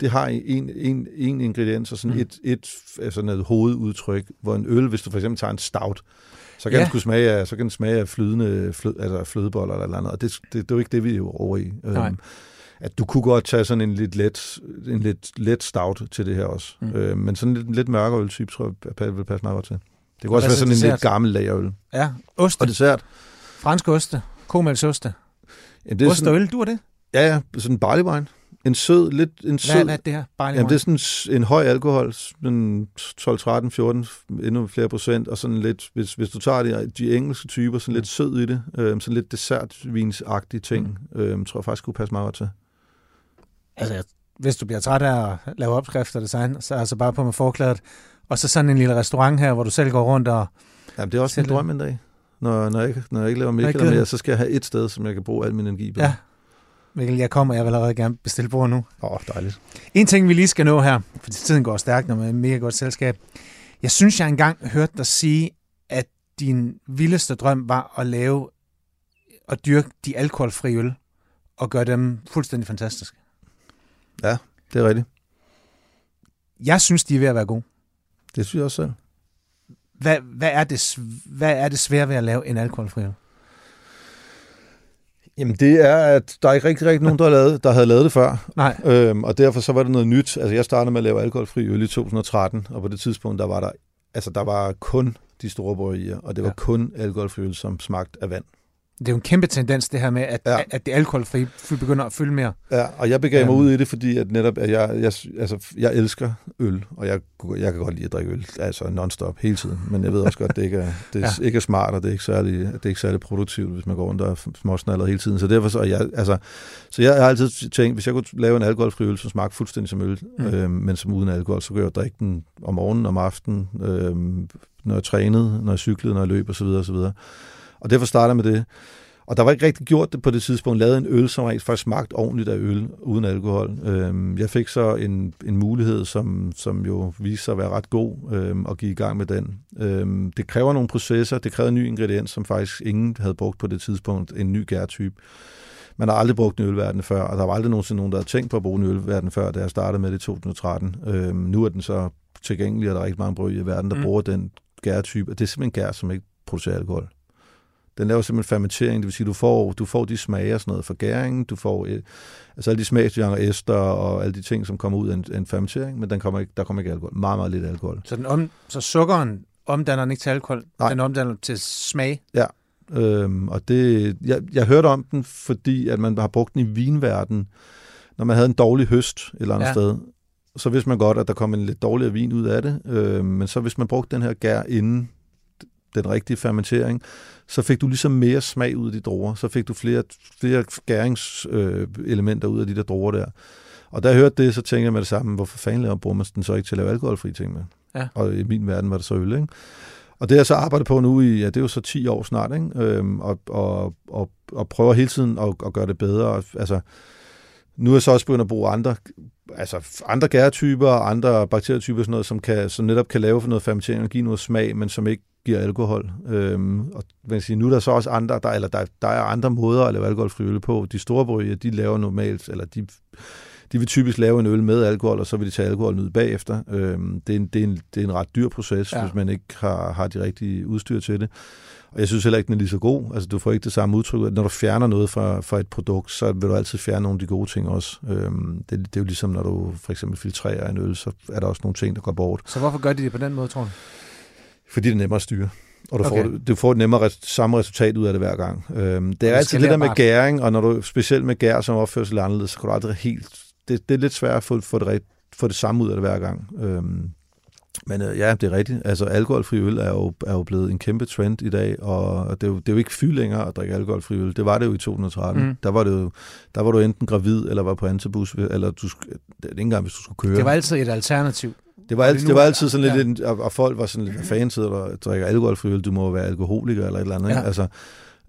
det har en, en, en ingrediens og sådan mm. et, et altså noget hovedudtryk, hvor en øl, hvis du for eksempel tager en stout, så kan, ja. den, smage af, så kan den smage af flydende flød, altså flødeboller eller andet, og det, det, det er jo ikke det, vi er over i. Nej. Um, at du kunne godt tage sådan en lidt let, en lidt let stout til det her også. Mm. Uh, men sådan en lidt, lidt mørkere øltype, tror jeg, vil passe meget godt til. Det kunne også være sådan en lidt gammel lagerøl. Ja, oste. Og dessert. Fransk oste. Komælsoste. Ja, det er ost og øl, du er det? Ja, ja, sådan en barley wine. En sød, lidt en sød... Hvad, hvad er det her? Barley Jamen, det er sådan en høj alkohol, en 12, 13, 14, endnu flere procent, og sådan lidt, hvis, hvis du tager de, de engelske typer, sådan mm. lidt sød i det, øh, sådan lidt dessertvinsagtige ting, mm. øh, tror jeg faktisk kunne passe meget godt til. Altså, hvis du bliver træt af at lave opskrifter og design, så altså bare på med forklædet, og så sådan en lille restaurant her, hvor du selv går rundt og... Jamen, det er også en drøm en dag. Når, når, jeg, ikke, når jeg ikke laver Mikkel mere, så skal jeg have et sted, som jeg kan bruge al min energi på. Ja. Mikkel, jeg kommer, jeg vil allerede gerne bestille bord nu. Åh, oh, dejligt. En ting, vi lige skal nå her, fordi tiden går stærkt, når man er mega godt selskab. Jeg synes, jeg engang hørte dig sige, at din vildeste drøm var at lave og dyrke de alkoholfri øl, og gøre dem fuldstændig fantastiske. Ja, det er rigtigt. Jeg synes, de er ved at være gode. Det synes jeg også selv. Hvad, hvad, er det, hvad er det svære ved at lave en alkoholfri øl? Jamen det er, at der er ikke rigtig, rigtig nogen, der, har lavet, der havde lavet det før. Nej. Øhm, og derfor så var det noget nyt. Altså jeg startede med at lave alkoholfri øl i 2013, og på det tidspunkt, der var der, altså der var kun de store bryggerier, og det var ja. kun alkoholfri øl, som smagte af vand. Det er jo en kæmpe tendens, det her med, at, Ja. at det alkoholfri begynder at fylde mere. Ja, og jeg begav mig Øhm. ud i det, fordi at netop, at jeg, jeg, altså, jeg elsker øl, og jeg, jeg kan godt lide at drikke øl, altså non-stop hele tiden, men jeg ved også godt, at det ikke er, det er, ja. ikke er smart, og det er ikke særlig, det er ikke særlig produktivt, hvis man går rundt og er småsnallet hele tiden. Så derfor så, jeg, altså, så jeg har altid tænkt, hvis jeg kunne lave en alkoholfri øl, som smagte fuldstændig som øl, Mm. øhm, men som uden alkohol, så kunne jeg drikke den om morgenen, om aftenen, øhm, når jeg trænede, når jeg cyklede, når jeg løb osv. osv. Og derfor starter jeg med det. Og der var ikke rigtig gjort det på det tidspunkt, lavet en øl, som rent faktisk smagte ordentligt af øl, uden alkohol. Øhm, jeg fik så en, en mulighed, som, som jo viste sig at være ret god, øhm, at give i gang med den. Øhm, det kræver nogle processer, det kræver en ny ingrediens, som faktisk ingen havde brugt på det tidspunkt, en ny gærtype. Man har aldrig brugt en ølverden før, og der var aldrig nogensinde nogen, der havde tænkt på at bruge en ølverden før, da jeg startede med det i 2013. Øhm, nu er den så tilgængelig, og der er rigtig mange brød i verden, der Mm. mm. bruger den gærtype, og det er simpelthen gær, som ikke producerer alkohol. Den laver simpelthen fermentering, det vil sige, du får, du får de smager og sådan noget fra gæringen, du får øh, altså alle de smagsjanger, ester og alle de ting, som kommer ud af en, en fermentering, men den kommer ikke, der kommer ikke alkohol. Meget, meget lidt alkohol. Så, den om, så sukkeren omdanner den ikke til alkohol, Nej. den omdanner den til smag. Øhm, og det, jeg, jeg hørte om den, fordi at man har brugt den i vinverden, når man havde en dårlig høst et eller andet Ja. ja. sted. Så vidste man godt, at der kom en lidt dårligere vin ud af det. Øhm, men så hvis man brugte den her gær inden den rigtige fermentering, så fik du ligesom mere smag ud af de druer. Så fik du flere, flere skæringselementer ud af de der druer der. Og da jeg hørte det, så tænkte jeg med det samme, hvorfor fanden laver bruger man den så ikke til at lave alkoholfri ting med? Ja. Og i min verden var det så øl, ikke? Og det jeg så arbejdet på nu i, ja, det er jo så 10 år snart, ikke? Øhm, og, og, og, og prøver hele tiden at, at gøre det bedre. Altså, nu er jeg så også begyndt at bruge andre, altså andre gærtyper og andre bakterietyper, sådan noget, som, kan, som netop kan lave for noget fermentering og give noget smag, men som ikke giver alkohol. Øhm, og man kan sige, nu er der så også andre, der, eller der, der er andre måder at lave alkoholfri øl på. De store bryggerier, de laver normalt, eller de, de vil typisk lave en øl med alkohol, og så vil de tage alkoholen ud bagefter. Øhm, det, er en, det, er en, det er en ret dyr proces, Ja. ja. hvis man ikke har, har de rigtige udstyr til det. Og jeg synes heller ikke, den er lige så god. Altså, du får ikke det samme udtryk. Når du fjerner noget fra, fra et produkt, så vil du altid fjerne nogle af de gode ting også. Øhm, det, det er jo ligesom, når du for eksempel filtrerer en øl, så er der også nogle ting, der går bort. Så hvorfor gør de det på den måde, tror du? Fordi det er nemmere at styre. Og du, Okay. får, du får et nemmere res- samme resultat ud af det hver gang. Øhm, det er altid det der med gæring, og når du specielt med gær, som opfører sig anderledes, så kan du aldrig helt... Det, det er lidt svært at få, få, det, få det samme ud af det hver gang. Øhm, men øh, ja, det er rigtigt. Altså, alkoholfri øl er jo, er jo blevet en kæmpe trend i dag, og det er, jo, det er jo ikke fy længere at drikke alkoholfri øl. Det var det jo i 2013. Mm. Der, var det jo, der var du enten gravid, eller var på antibus, eller du, det er ikke engang, hvis du skulle køre. Det var altid et alternativ. Det var, altid, det var altid sådan lidt, ja. og, folk var sådan lidt, hvad fanden sidder der drikker alkoholfri øl, du må være alkoholiker eller et eller andet. Ja. Ikke? Altså,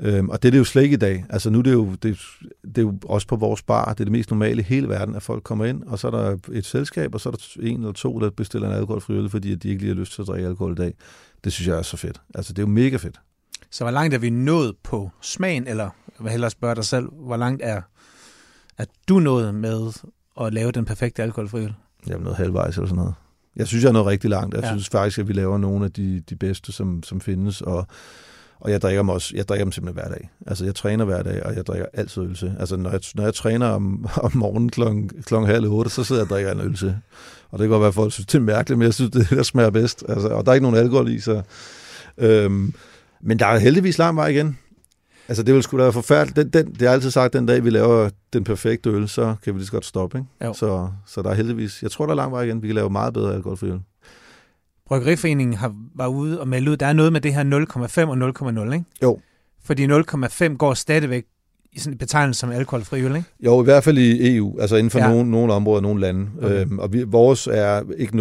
øhm, og det er det jo slet ikke i dag. Altså nu er det jo, det, det er jo også på vores bar, det er det mest normale i hele verden, at folk kommer ind, og så er der et selskab, og så er der en eller to, der bestiller en alkoholfri øl, fordi de ikke lige har lyst til at drikke alkohol i dag. Det synes jeg er så fedt. Altså det er jo mega fedt. Så hvor langt er vi nået på smagen, eller vil hellere spørge dig selv, hvor langt er, er du nået med at lave den perfekte alkoholfri øl? Er noget halvvejs eller sådan noget. Jeg synes, jeg er noget rigtig langt. Jeg ja. synes faktisk, at vi laver nogle af de, de bedste, som, som findes, og, og jeg drikker dem også. Jeg drikker dem simpelthen hver dag. Altså, jeg træner hver dag, og jeg drikker altid øl til. Altså, når jeg, når jeg træner om, *laughs* om morgenen klokken, klokken halv otte, så sidder jeg og drikker en øl til. Og det kan godt være, at folk synes, det er mærkeligt, men jeg synes, det er der smager bedst. Altså, og der er ikke nogen alkohol i, så... Øhm, men der er heldigvis lang vej igen. Altså, det vil sgu da være forfærdeligt. Den, den, det har altid sagt, den dag vi laver den perfekte øl, så kan vi lige så godt stoppe, ikke? Jo. Så, så der er heldigvis... Jeg tror, der er lang vej igen. Vi kan lave meget bedre alkoholfri øl. Bryggeriforeningen har, var ude og melde ud, der er noget med det her 0,5 og 0,0, ikke? Jo. Fordi 0,5 går stadigvæk i sådan en betegnelse som alkoholfri øl, ikke? Jo, i hvert fald i EU, altså inden for Ja. nogle, nogle områder, nogle lande. Okay. Øhm, og vi, vores er ikke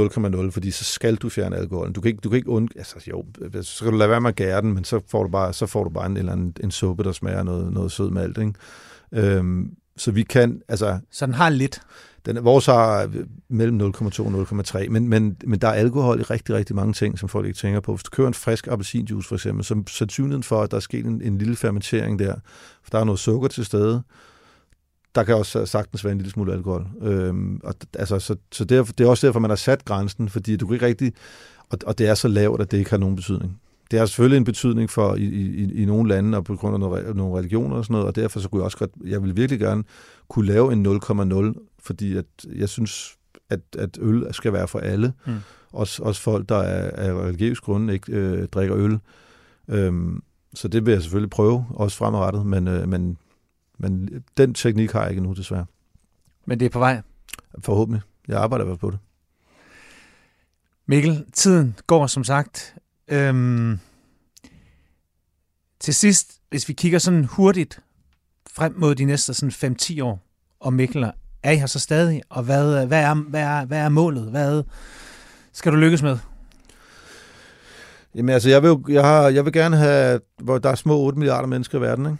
0,0, fordi så skal du fjerne alkoholen. Du kan ikke, du kan ikke und... Altså jo, så kan du lade være med at gære den, men så får du bare, så får du bare en, eller anden, en suppe, der smager noget, noget sød malt, ikke? Øhm, så vi kan, altså, Så den har lidt den, vores har øh, mellem 0,2 og 0,3, men, men, men der er alkohol i rigtig, rigtig mange ting, som folk ikke tænker på. Hvis du kører en frisk appelsinjuice for eksempel, så sandsynligheden for, at der er sket en, en lille fermentering der, for der er noget sukker til stede, der kan også sagtens være en lille smule alkohol. Øhm, og, altså, så så derfor, det er også derfor, man har sat grænsen, fordi du kan ikke rigtig, og, og det er så lavt, at det ikke har nogen betydning. Det har selvfølgelig en betydning for i, i, i nogle lande og på grund af nogle, nogle religioner og sådan noget, og derfor så kunne jeg også godt, jeg vil virkelig gerne kunne lave en 0,0, fordi at jeg synes, at, at øl skal være for alle. Mm. Også, også folk, der er af religiøs grund ikke øh, drikker øl. Øhm, så det vil jeg selvfølgelig prøve, også fremadrettet, men, øh, men, men den teknik har jeg ikke nu, desværre. Men det er på vej. Forhåbentlig. Jeg arbejder i hvert fald på det. Mikkel, tiden går som sagt. Øhm, til sidst, hvis vi kigger sådan hurtigt frem mod de næste sådan 5-10 år, og Mikkel, er I her så stadig? Og hvad, hvad, er, hvad, er, hvad er målet? Hvad skal du lykkes med? Jamen altså, jeg vil, jo- jeg, har, jeg vil gerne have, hvor der er små 8 milliarder mennesker i verden, ikke?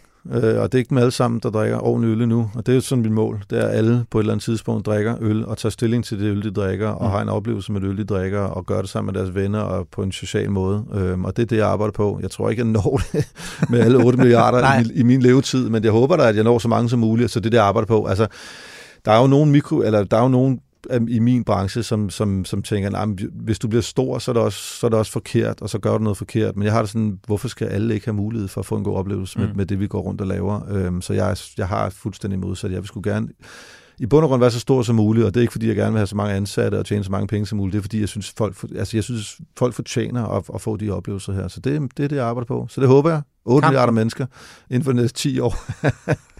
Øh, og det er ikke dem alle sammen, der drikker ordentlig øl endnu. Og det er jo sådan mit mål. Det er, at alle på et eller andet tidspunkt drikker øl og tager stilling til det øl, de drikker, og Mm. har en oplevelse med det øl, de drikker, og gør det sammen med deres venner og på en social måde. Øhm, og det er det, jeg arbejder på. Jeg tror ikke, jeg når det med alle 8 *laughs* milliarder i, i min levetid, men jeg håber da, at jeg når så mange som muligt, så det er det, jeg arbejder på. Altså, der er jo nogle mikro, eller der er jo nogle af- i min branche, som, som, som tænker, nej, hvis du bliver stor, så er, det også, så er det også forkert, og så gør du noget forkert. Men jeg har det sådan, hvorfor skal alle ikke have mulighed for at få en god oplevelse med, Mm. med det, vi går rundt og laver? Øhm, så jeg, jeg har fuldstændig modsat. Jeg vil sgu gerne i bund og grund være så stor som muligt, og det er ikke fordi, jeg gerne vil have så mange ansatte og tjene så mange penge som muligt. Det er fordi, jeg synes, folk, for- altså, jeg synes, folk fortjener at, at få de oplevelser her. Så det, det er det, jeg arbejder på. Så det håber jeg. 8 Kampen. milliarder mennesker inden for de næste 10 år. *laughs*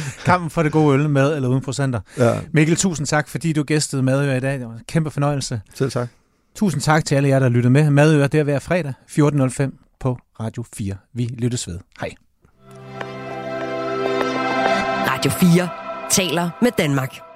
*laughs* Kampen for det gode øl med eller uden procenter. ja, Mikkel, tusind tak, fordi du gæstede Madøer i dag. Det var en kæmpe fornøjelse. selv tak. Tusind tak til alle jer, der lyttede med. Madøer, det er hver fredag 14.05 på Radio 4. Vi lyttes ved. Hej. Radio 4 taler med Danmark.